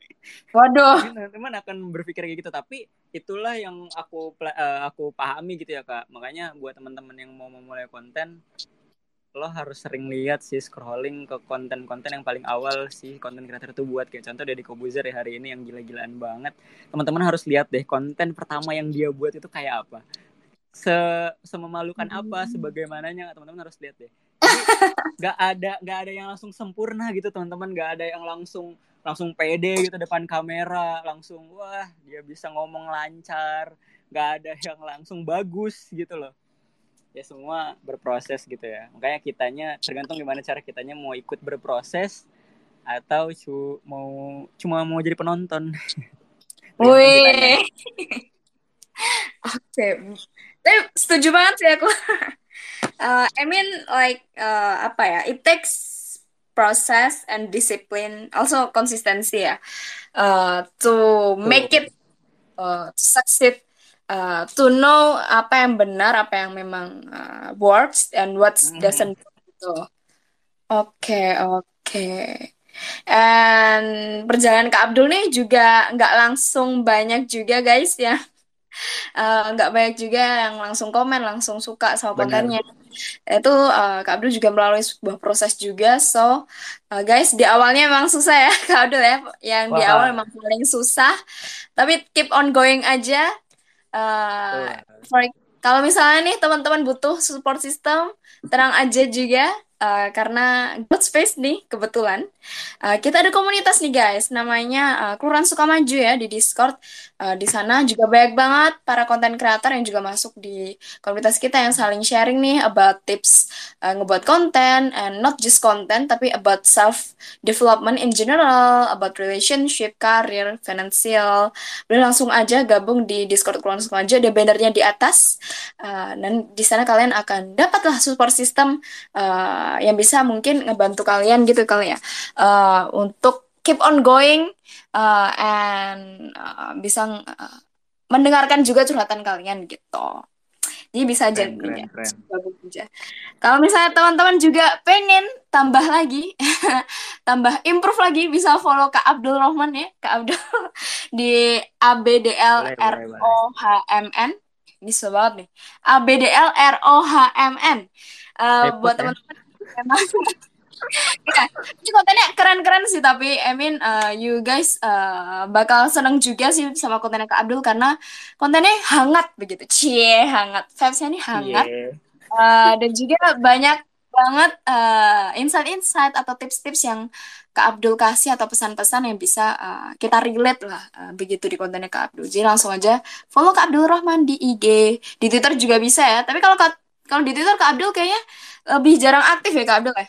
Waduh. teman-teman akan berpikir kayak gitu, tapi itulah yang aku uh, aku pahami gitu ya kak. Makanya buat teman-teman yang mau memulai konten, lo harus sering lihat sih scrolling ke konten-konten yang paling awal sih konten kreator itu buat. Kayak contoh dari Kobuzer ya hari ini yang gila-gilaan banget. Teman-teman harus lihat deh konten pertama yang dia buat itu kayak apa. Se sememalukan apa hmm. sebagaimananya teman-teman harus lihat deh. Nggak ada nggak ada yang langsung sempurna gitu teman-teman. Nggak ada yang langsung langsung pede gitu depan kamera langsung wah dia bisa ngomong lancar. Nggak ada yang langsung bagus gitu loh ya semua berproses gitu ya makanya kitanya tergantung gimana cara kitanya mau ikut berproses atau cu mau cuma mau jadi penonton Wih. Oke. Okay. Tapi setuju banget sih aku. uh, I mean like uh, apa ya? It takes process and discipline, also consistency ya, uh, to make it uh, succeed uh, to know apa yang benar, apa yang memang uh, works and what mm. doesn't gitu. Oke, okay, oke. Okay. And perjalanan ke Abdul nih juga nggak langsung banyak juga guys ya. Uh, nggak banyak juga yang langsung komen, langsung suka sama kontennya. Itu uh, Kak Abdul juga melalui sebuah proses juga. So, uh, guys, di awalnya memang susah ya Kak Abdul ya. Yang Wah. di awal memang paling susah. Tapi keep on going aja Uh, for, kalau misalnya nih teman-teman butuh support system, tenang aja juga uh, karena God Space nih kebetulan. Uh, kita ada komunitas nih guys. Namanya uh, Kelurahan Sukamaju ya di Discord uh, di sana juga banyak banget para konten kreator yang juga masuk di komunitas kita yang saling sharing nih about tips uh, ngebuat konten and not just konten tapi about self development in general about relationship career financial. Boleh langsung aja gabung di Discord Kelurahan Sukamaju ada bannernya di atas. Uh, dan di sana kalian akan dapatlah support system uh, yang bisa mungkin ngebantu kalian gitu kali ya. Uh, untuk keep on going uh, and uh, bisa uh, mendengarkan juga curhatan kalian gitu. Jadi bisa aja keren, aja. Kalau misalnya teman-teman juga pengen tambah lagi, tambah improve lagi, bisa follow Kak Abdul Rohman ya, Kak Abdul di ABDL R O H M N. Ini banget nih. ABDL R O H M N. Uh, buat ya. teman-teman ya, ini kontennya keren-keren sih tapi I mean uh, you guys uh, bakal seneng juga sih sama kontennya Kak Abdul karena kontennya hangat begitu cie hangat vibesnya ini hangat yeah. uh, dan juga banyak banget uh, insight-insight atau tips-tips yang Kak Abdul kasih atau pesan-pesan yang bisa uh, kita relate lah uh, begitu di kontennya Kak Abdul. Jadi langsung aja follow Kak Abdul Rahman di IG, di Twitter juga bisa ya. Tapi kalau kalau di Twitter Kak Abdul kayaknya lebih jarang aktif ya Kak Abdul ya.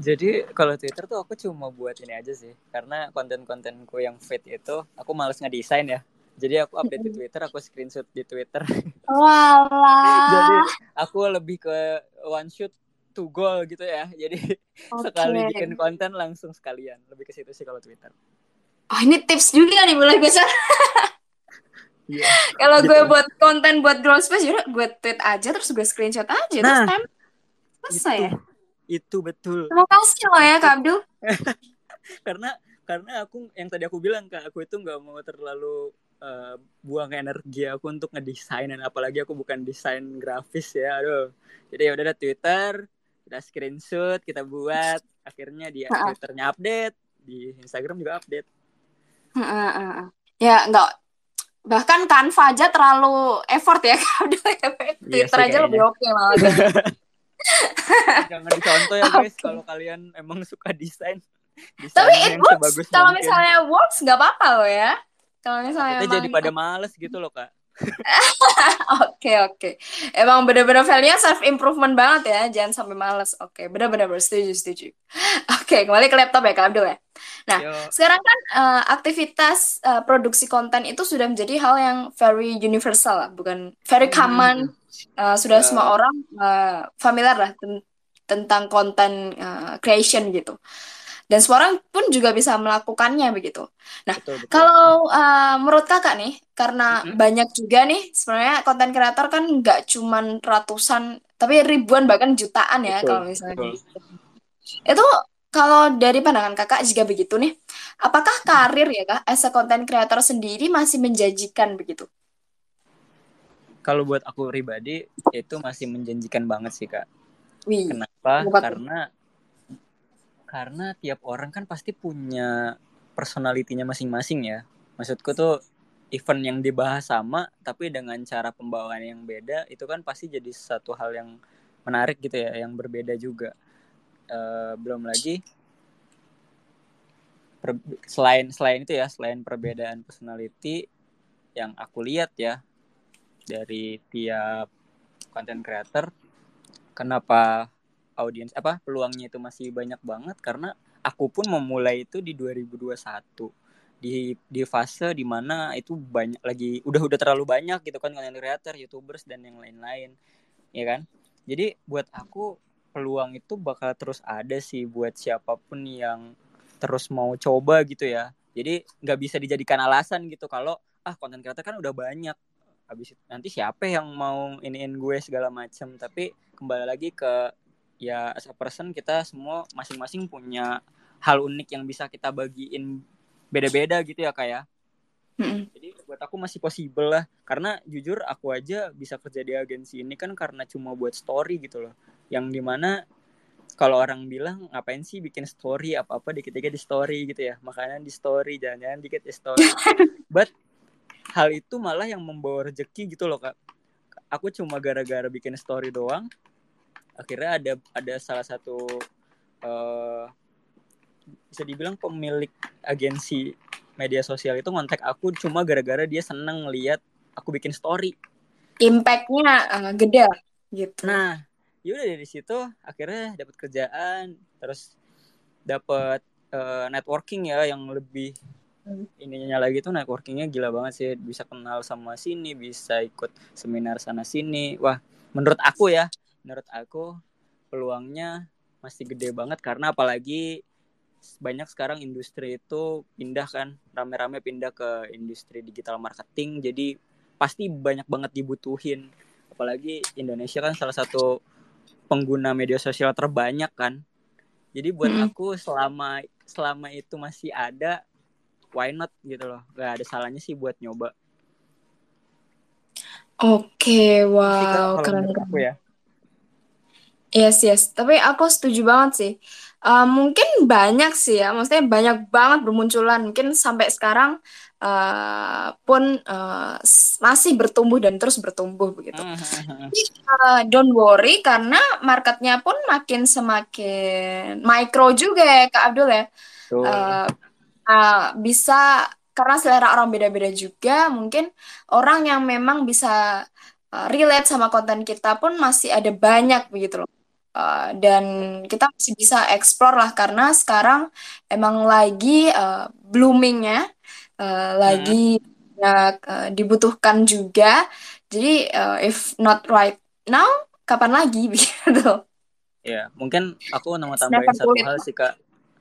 Jadi kalau Twitter tuh aku cuma buat ini aja sih, karena konten-kontenku yang fit itu aku males ngedesain ya. Jadi aku update di Twitter, aku screenshot di Twitter. Walah. Jadi aku lebih ke one shoot to goal gitu ya. Jadi okay. sekali bikin konten langsung sekalian. Lebih ke situ sih kalau Twitter. Oh ini tips juga nih mulai besar. yeah, kalau gitu. gue buat konten buat Grow Space, yaudah gue tweet aja terus gue screenshot aja nah, terus selesai itu, ya. Itu betul. Terima kasih loh ya Kak Abdul. karena karena aku yang tadi aku bilang kak aku itu nggak mau terlalu uh, buang energi aku untuk ngedesain. Dan apalagi aku bukan desain grafis ya aduh. Jadi ya udah Twitter kita screenshot kita buat. Akhirnya di Twitternya update di Instagram juga update. Ya enggak bahkan Canva aja terlalu effort ya iya Twitter aja lebih oke okay malah jangan dicontoh ya guys okay. kalau kalian emang suka desain tapi it works kalau misalnya works nggak apa-apa loh ya kalau misalnya kita jadi pada males gitu loh kak. Oke oke. Emang bener-bener value self improvement banget ya, jangan sampai males. Oke, okay, bener-bener setuju setuju. Oke, okay, kembali ke laptop ya Kak Abdul ya. Nah, Yo. sekarang kan uh, aktivitas uh, produksi konten itu sudah menjadi hal yang very universal lah, bukan very hmm. Uh, sudah uh. semua orang uh, familiar lah ten tentang konten uh, creation gitu dan semua orang pun juga bisa melakukannya begitu. Nah, betul, betul. kalau uh, menurut kakak nih, karena mm-hmm. banyak juga nih sebenarnya konten kreator kan nggak cuman ratusan, tapi ribuan bahkan jutaan ya betul, kalau misalnya. Betul. Gitu. Itu kalau dari pandangan kakak jika begitu nih, apakah karir ya kak, as a content creator sendiri masih menjanjikan begitu? Kalau buat aku pribadi itu masih menjanjikan banget sih kak. Wih, Kenapa? Karena karena tiap orang kan pasti punya personalitinya masing-masing ya maksudku tuh event yang dibahas sama tapi dengan cara pembawaan yang beda itu kan pasti jadi satu hal yang menarik gitu ya yang berbeda juga uh, belum lagi per, selain selain itu ya selain perbedaan personality yang aku lihat ya dari tiap content creator kenapa audiens apa peluangnya itu masih banyak banget? Karena aku pun memulai itu di 2021 di di fase di mana itu banyak lagi udah udah terlalu banyak gitu kan content creator youtubers dan yang lain-lain ya kan? Jadi buat aku peluang itu bakal terus ada sih buat siapa pun yang terus mau coba gitu ya. Jadi nggak bisa dijadikan alasan gitu kalau ah konten creator kan udah banyak habis nanti siapa yang mau iniin gue segala macam tapi kembali lagi ke ya as a person kita semua masing-masing punya hal unik yang bisa kita bagiin beda-beda gitu ya kayak ya. jadi buat aku masih possible lah. Karena jujur aku aja bisa kerja di agensi ini kan karena cuma buat story gitu loh. Yang di mana kalau orang bilang ngapain sih bikin story? Apa apa dikit-dikit di story gitu ya. Makanya di story jangan-jangan dikit di story. But hal itu malah yang membawa rezeki gitu loh kak. Aku cuma gara-gara bikin story doang akhirnya ada ada salah satu uh, bisa dibilang pemilik agensi media sosial itu ngontek aku cuma gara-gara dia seneng lihat aku bikin story. Impactnya uh, gede gitu. Nah yaudah dari situ akhirnya dapat kerjaan terus dapat uh, networking ya yang lebih hmm. ininya lagi tuh networkingnya gila banget sih. Bisa kenal sama sini bisa ikut seminar sana sini. Wah menurut aku ya menurut aku peluangnya masih gede banget karena apalagi banyak sekarang industri itu pindah kan. Rame-rame pindah ke industri digital marketing. Jadi pasti banyak banget dibutuhin. Apalagi Indonesia kan salah satu pengguna media sosial terbanyak kan. Jadi buat hmm. aku selama selama itu masih ada why not gitu loh gak ada salahnya sih buat nyoba oke wow keren keren ya Yes, yes. Tapi aku setuju banget sih. Uh, mungkin banyak sih ya, maksudnya banyak banget bermunculan. Mungkin sampai sekarang uh, pun uh, masih bertumbuh dan terus bertumbuh begitu. uh, don't worry karena marketnya pun makin semakin micro juga ya Kak Abdul ya. Uh, uh, bisa karena selera orang beda-beda juga. Mungkin orang yang memang bisa uh, relate sama konten kita pun masih ada banyak begitu loh. Uh, dan kita masih bisa explore lah karena sekarang emang lagi uh, bloomingnya uh, lagi hmm. uh, dibutuhkan juga jadi uh, if not right now kapan lagi gitu ya mungkin aku mau tambahin satu hal sih kak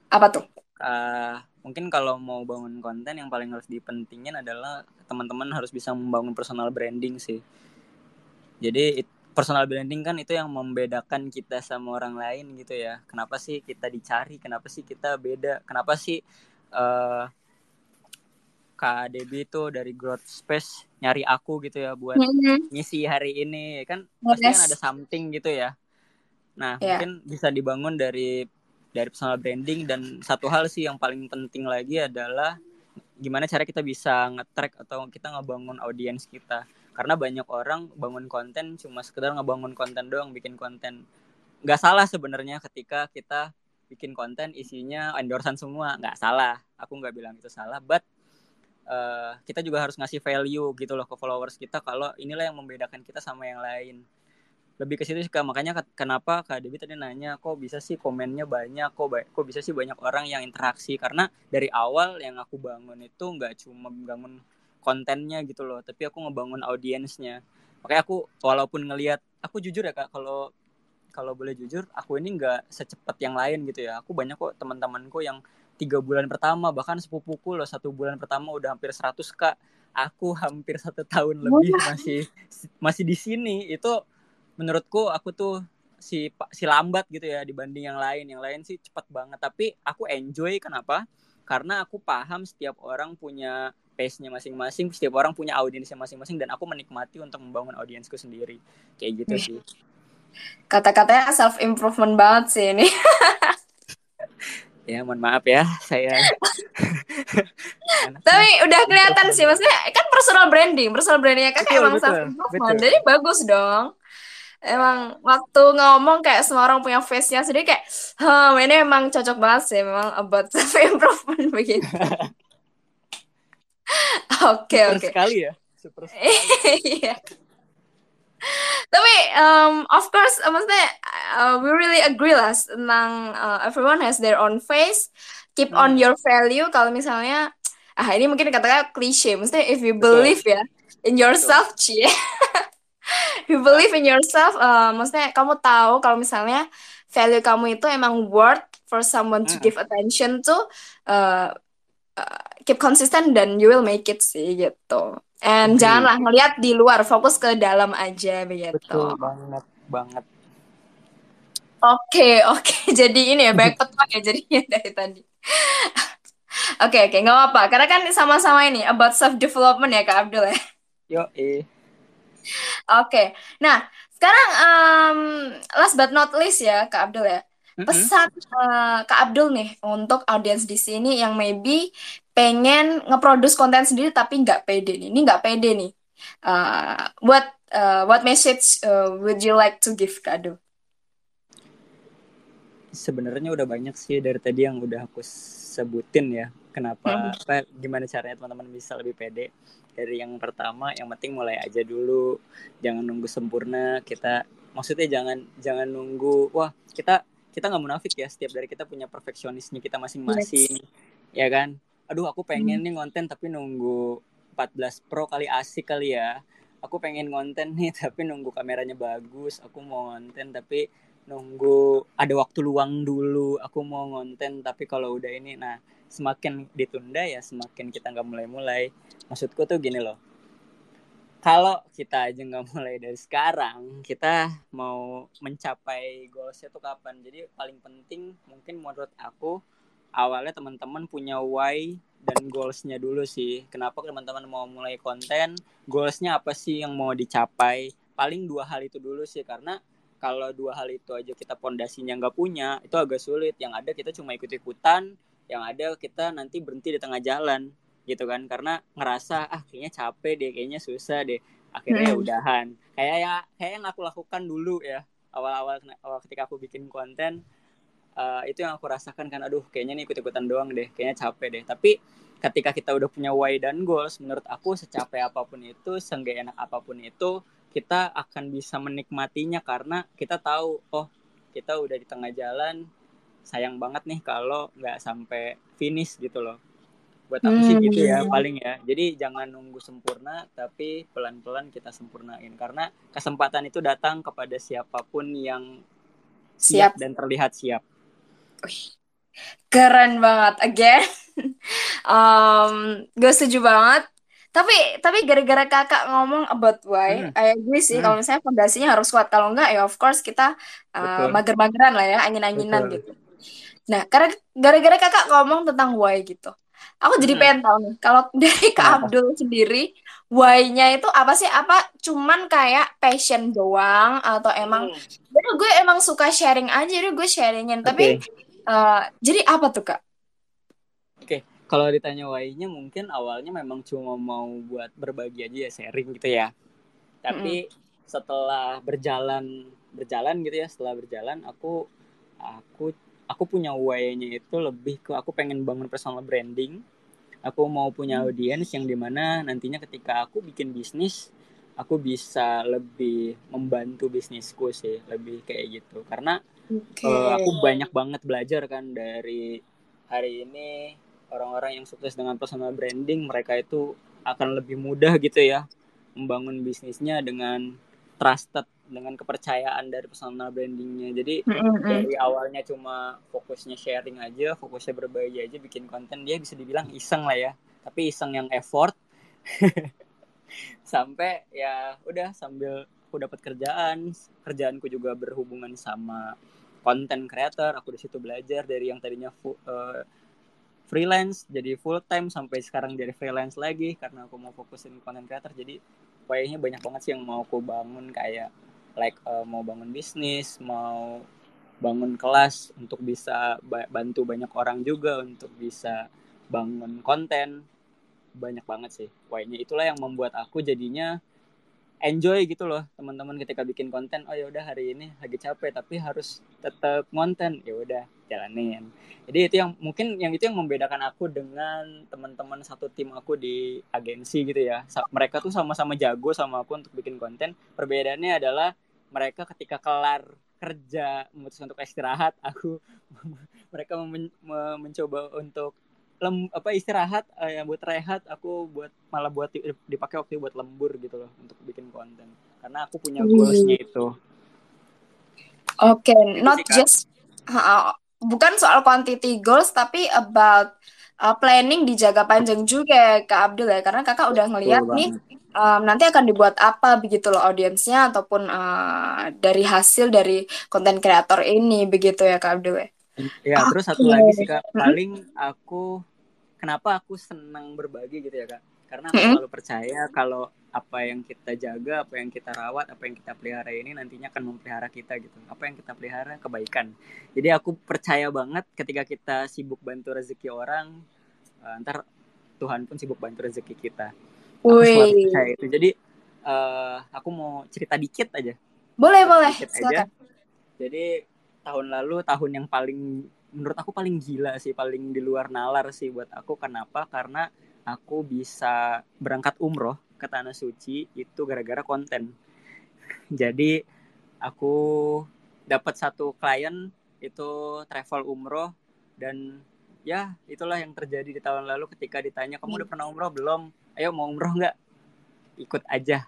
apa tuh uh, mungkin kalau mau bangun konten yang paling harus dipentingin adalah teman-teman harus bisa membangun personal branding sih jadi personal branding kan itu yang membedakan kita sama orang lain gitu ya kenapa sih kita dicari kenapa sih kita beda kenapa sih uh, Kak Debi itu dari Growth Space nyari aku gitu ya buat mm-hmm. ngisi hari ini kan yes. pasti kan ada something gitu ya nah yeah. mungkin bisa dibangun dari dari personal branding dan satu hal sih yang paling penting lagi adalah gimana cara kita bisa nge-track atau kita ngebangun audiens kita. Karena banyak orang bangun konten cuma sekedar ngebangun konten doang bikin konten. Nggak salah sebenarnya ketika kita bikin konten isinya endorsan semua. Nggak salah. Aku nggak bilang itu salah but uh, kita juga harus ngasih value gitu loh ke followers kita kalau inilah yang membedakan kita sama yang lain lebih ke situ sih makanya kenapa kak Debi tadi nanya kok bisa sih komennya banyak? Kok kok bisa sih banyak orang yang interaksi? Karena dari awal yang aku bangun itu nggak cuma bangun kontennya gitu loh tapi aku ngebangun audiensnya. Makanya aku walaupun ngelihat aku jujur ya kak kalau kalau boleh jujur aku ini nggak secepat yang lain gitu ya. Aku banyak kok teman-temanku yang tiga bulan pertama bahkan sepupuku loh satu bulan pertama udah hampir 100 kak. Aku hampir satu tahun lebih masih masih di sini. Itu menurutku aku tuh si si lambat gitu ya dibanding yang lain yang lain sih cepat banget tapi aku enjoy kenapa karena aku paham setiap orang punya pace-nya masing-masing, setiap orang punya audiensnya masing-masing dan aku menikmati untuk membangun audiensku sendiri. Kayak gitu sih. Kata-katanya self improvement banget sih ini. ya, mohon maaf ya, saya Tapi udah kelihatan sih, maksudnya kan personal branding, personal brandingnya kan betul, emang self improvement. Jadi bagus dong emang waktu ngomong kayak semua orang punya face-nya sendiri kayak, hmm, ini emang cocok banget sih, memang about self improvement begitu. Oke oke. sekali ya. Super sekali. Iya. Tapi um, of course, uh, maksudnya uh, we really agree lah tentang uh, everyone has their own face. Keep hmm. on your value. Kalau misalnya, ah ini mungkin katakan klise. Maksudnya if you believe Betul. ya in yourself, cie. You believe in yourself. Uh, maksudnya kamu tahu kalau misalnya value kamu itu emang worth for someone to hmm. give attention to. Uh, uh, keep konsisten dan you will make it sih gitu. And hmm. janganlah ngelihat di luar, fokus ke dalam aja begitu. Betul banget, banget. Oke, okay, oke. Okay. Jadi ini ya baik petua ya jadinya dari tadi. Oke, oke, okay, nggak apa-apa. Karena kan sama-sama ini about self development ya Kak Abdul ya. Yo, eh. Oke. Okay. Nah, sekarang um, last but not least ya Kak Abdul ya. Pesan uh, Kak Abdul nih untuk audiens di sini yang maybe pengen ngeproduce konten sendiri tapi nggak pede nih. Ini nggak pede nih. Uh, what uh, what message uh, would you like to give Kado? Sebenarnya udah banyak sih dari tadi yang udah aku sebutin ya. Kenapa? Hmm. Apa, gimana caranya teman-teman bisa lebih pede? Dari yang pertama, yang penting mulai aja dulu. Jangan nunggu sempurna. Kita maksudnya jangan jangan nunggu. Wah kita kita nggak munafik ya. Setiap dari kita punya perfeksionisnya kita masing-masing. Yes. Ya kan? aduh aku pengen hmm. nih konten tapi nunggu 14 Pro kali asik kali ya aku pengen konten nih tapi nunggu kameranya bagus aku mau konten tapi nunggu ada waktu luang dulu aku mau konten tapi kalau udah ini nah semakin ditunda ya semakin kita nggak mulai-mulai maksudku tuh gini loh kalau kita aja nggak mulai dari sekarang kita mau mencapai goalsnya tuh kapan jadi paling penting mungkin menurut aku awalnya teman-teman punya why dan goalsnya dulu sih. Kenapa teman-teman mau mulai konten? Goalsnya apa sih yang mau dicapai? Paling dua hal itu dulu sih karena kalau dua hal itu aja kita pondasinya nggak punya itu agak sulit. Yang ada kita cuma ikut ikutan yang ada kita nanti berhenti di tengah jalan gitu kan. Karena ngerasa ah kayaknya capek deh kayaknya susah deh. Akhirnya ya Hmm. udahan. Kayak ya kayak yang aku lakukan dulu ya awal-awal awal ketika aku bikin konten uh, itu yang aku rasakan kan aduh kayaknya nih ikut-ikutan doang deh kayaknya capek deh. Tapi ketika kita udah punya why dan goals menurut aku secapek apa pun itu seenggak enak apa pun itu kita akan bisa menikmatinya karena kita tahu oh kita udah di tengah jalan sayang banget nih kalau nggak sampai finish gitu loh buat aku sih gitu ya Hmm. paling ya jadi jangan nunggu sempurna tapi pelan-pelan kita sempurnain karena kesempatan itu datang kepada siapa pun yang siap Siap. dan terlihat siap Keren banget again. um, gue setuju banget. Tapi tapi gara-gara kakak ngomong about why, hmm. I agree sih Hmm. kalau misalnya fondasinya harus kuat. Kalau enggak ya of course kita uh, mager-mageran lah ya, angin-anginan gitu. Nah, karena gara-gara kakak ngomong tentang why gitu. Aku jadi hmm. pengen tahu nih, kalau dari Kak Abdul sendiri, why-nya itu apa sih? Apa cuman kayak passion doang atau emang hmm. jadi gue emang suka sharing aja, jadi gue sharingin. Tapi oke uh, jadi apa tuh Kak? Oke, kalau ditanya why-nya mungkin awalnya memang cuma mau buat berbagi aja ya, sharing gitu ya. Tapi setelah berjalan berjalan gitu ya, setelah berjalan aku aku aku punya why-nya itu lebih ke aku pengen bangun personal branding. Aku mau punya Hmm. audiens yang di mana nantinya ketika aku bikin bisnis, aku bisa lebih membantu bisnisku sih, lebih kayak gitu. Karena Oke. eh, aku banyak banget belajar kan dari hari ini orang-orang yang sukses dengan personal branding mereka itu akan lebih mudah gitu ya membangun bisnisnya dengan trusted dengan kepercayaan dari personal brandingnya jadi Mm-mm. dari awalnya cuma fokusnya sharing aja fokusnya berbagi aja bikin konten dia bisa dibilang iseng lah ya tapi iseng yang effort sampai ya udah sambil aku dapat kerjaan kerjaanku juga berhubungan sama konten creator aku di situ belajar dari yang tadinya fu- eh, freelance jadi full time sampai sekarang jadi freelance lagi karena aku mau fokusin konten creator jadi kayaknya banyak banget sih yang mau aku bangun kayak like eh, mau bangun bisnis mau bangun kelas untuk bisa ba- bantu banyak orang juga untuk bisa bangun konten. Banyak banget sih why-nya itulah yang membuat aku jadinya enjoy gitu loh teman-teman ketika bikin konten oh ya udah hari ini lagi capek tapi harus tetap konten ya udah jalanin. Jadi itu yang mungkin yang itu yang membedakan aku dengan teman-teman satu tim aku di agensi gitu ya. Mereka tuh sama-sama jago sama aku untuk bikin konten. Perbedaannya adalah mereka ketika kelar kerja memutuskan untuk istirahat aku mereka men- me- mencoba untuk lem apa istirahat eh, yang buat rehat aku buat malah buat di- dipakai waktu buat lembur gitu loh untuk bikin konten. Karena aku punya goalsnya itu. Oke, itu not sih kak. just bukan soal quantity goals tapi about uh, planning dijaga panjang juga ya Kak Abdul ya. Karena kakak udah betul ngeliat nih um, nanti akan dibuat apa begitu loh audiensnya ataupun uh, dari hasil dari konten kreator ini begitu ya Kak Abdul ya. Ya terus satu lagi sih kak. Mm-mm. paling aku kenapa aku senang berbagi gitu ya kak? Karena aku Mm-mm. selalu percaya kalau apa yang kita jaga apa yang kita rawat apa yang kita pelihara ini nantinya akan memelihara kita gitu. Apa yang kita pelihara kebaikan. Jadi aku percaya banget ketika kita sibuk bantu rezeki orang eh, ntar Tuhan pun sibuk bantu rezeki kita. Aku selalu percaya itu. Jadi eh, aku mau cerita dikit aja. Boleh boleh. dikit aja. Jadi tahun lalu tahun yang paling menurut aku paling gila sih paling di luar nalar sih buat aku. Kenapa? Karena aku bisa berangkat umroh ke tanah suci itu gara-gara konten. Jadi aku dapat satu klien itu travel umroh dan ya itulah yang terjadi di tahun lalu ketika ditanya kamu udah pernah umroh belum? Ayo mau umroh nggak? Ikut aja.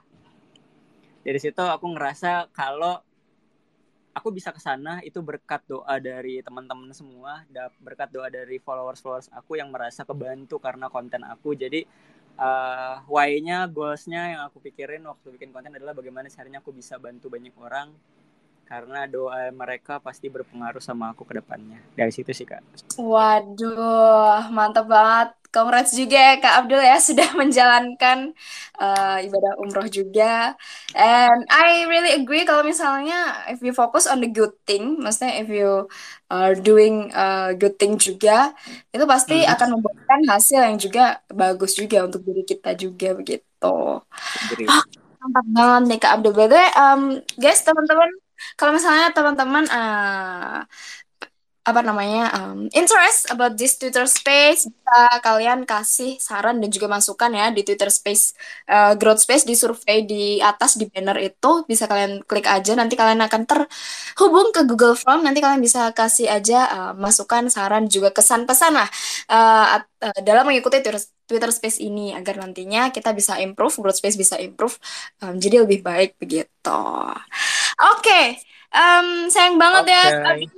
Dari situ aku ngerasa kalau aku bisa ke sana itu berkat doa dari teman-teman semua, berkat doa dari followers-followers aku yang merasa kebantu karena konten aku. Jadi uh, why-nya, goals-nya yang aku pikirin waktu bikin konten adalah bagaimana caranya aku bisa bantu banyak orang karena doa mereka pasti berpengaruh sama aku ke depannya. Dari situ sih, Kak. Waduh, mantap banget congrats juga ya Kak Abdul ya sudah menjalankan uh, ibadah umroh juga. And I really agree kalau misalnya if you focus on the good thing, maksudnya if you are doing a good thing juga, itu pasti Hmm. akan membuahkan hasil yang juga bagus juga untuk diri kita juga begitu. Mantap banget nih Kak Abdul. By the way, um, guys, teman-teman, kalau misalnya teman-teman uh, apa namanya um, interest about this Twitter Space. Bisa kalian kasih saran dan juga masukan ya di Twitter Space uh, Growth Space di survei di atas di banner itu. Bisa kalian klik aja. Nanti kalian akan terhubung ke Google Form. Nanti kalian bisa kasih aja uh, masukan saran juga kesan pesan lah uh, uh, dalam mengikuti Twitter, Twitter Space ini. Agar nantinya kita bisa improve Growth Space bisa improve. Um, jadi lebih baik begitu. Oke. okay. Um, sayang banget okay. ya,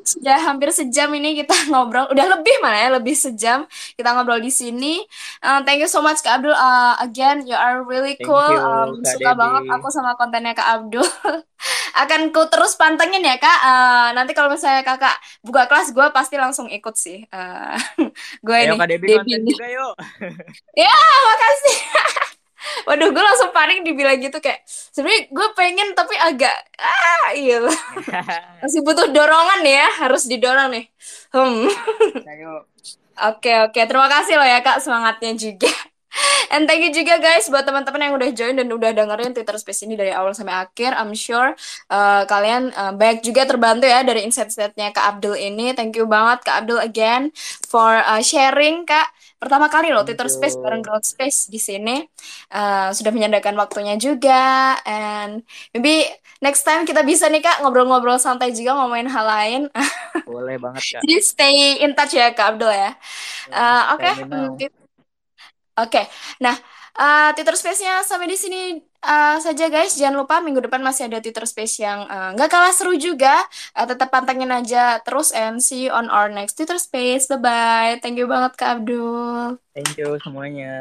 sudah hampir sejam ini kita ngobrol. Udah lebih mana ya, lebih sejam kita ngobrol di sini. Uh, thank you so much Kak Abdul. Uh, again, you are really thank cool. You, um, Kak suka Debbie. banget aku sama kontennya Kak Abdul. Akan ku terus pantengin ya Kak. Uh, nanti kalau misalnya Kakak buka kelas, gue pasti langsung ikut sih. Uh, gue nih. Kak Debbie konten juga yuk. ya, makasih. Waduh, gue langsung panik dibilang gitu kayak sebenarnya gue pengen tapi agak ah iya masih butuh dorongan ya harus didorong nih. Hmm. Oke oke terima kasih loh ya kak semangatnya juga. And thank you juga guys buat teman-teman yang udah join dan udah dengerin Twitter Space ini dari awal sampai akhir. I'm sure uh, kalian uh, baik juga terbantu ya dari insight-insightnya Kak Abdul ini. Thank you banget Kak Abdul again for uh, sharing Kak. Pertama kali loh Twitter Space bareng Growth Space di sini. Uh, sudah menyandarkan waktunya juga. And maybe next time kita bisa nih Kak ngobrol-ngobrol santai juga ngomongin hal lain. Boleh banget Kak. Jadi stay in touch ya Kak Abdul ya. Uh, Oke. Okay. Oke, nah uh, Twitter Space-nya sampai di sini uh, saja guys. Jangan lupa minggu depan masih ada Twitter Space yang nggak uh, kalah seru juga. Uh, tetap pantengin aja terus and see you on our next Twitter Space. Bye bye. Thank you banget Kak Abdul. Thank you semuanya.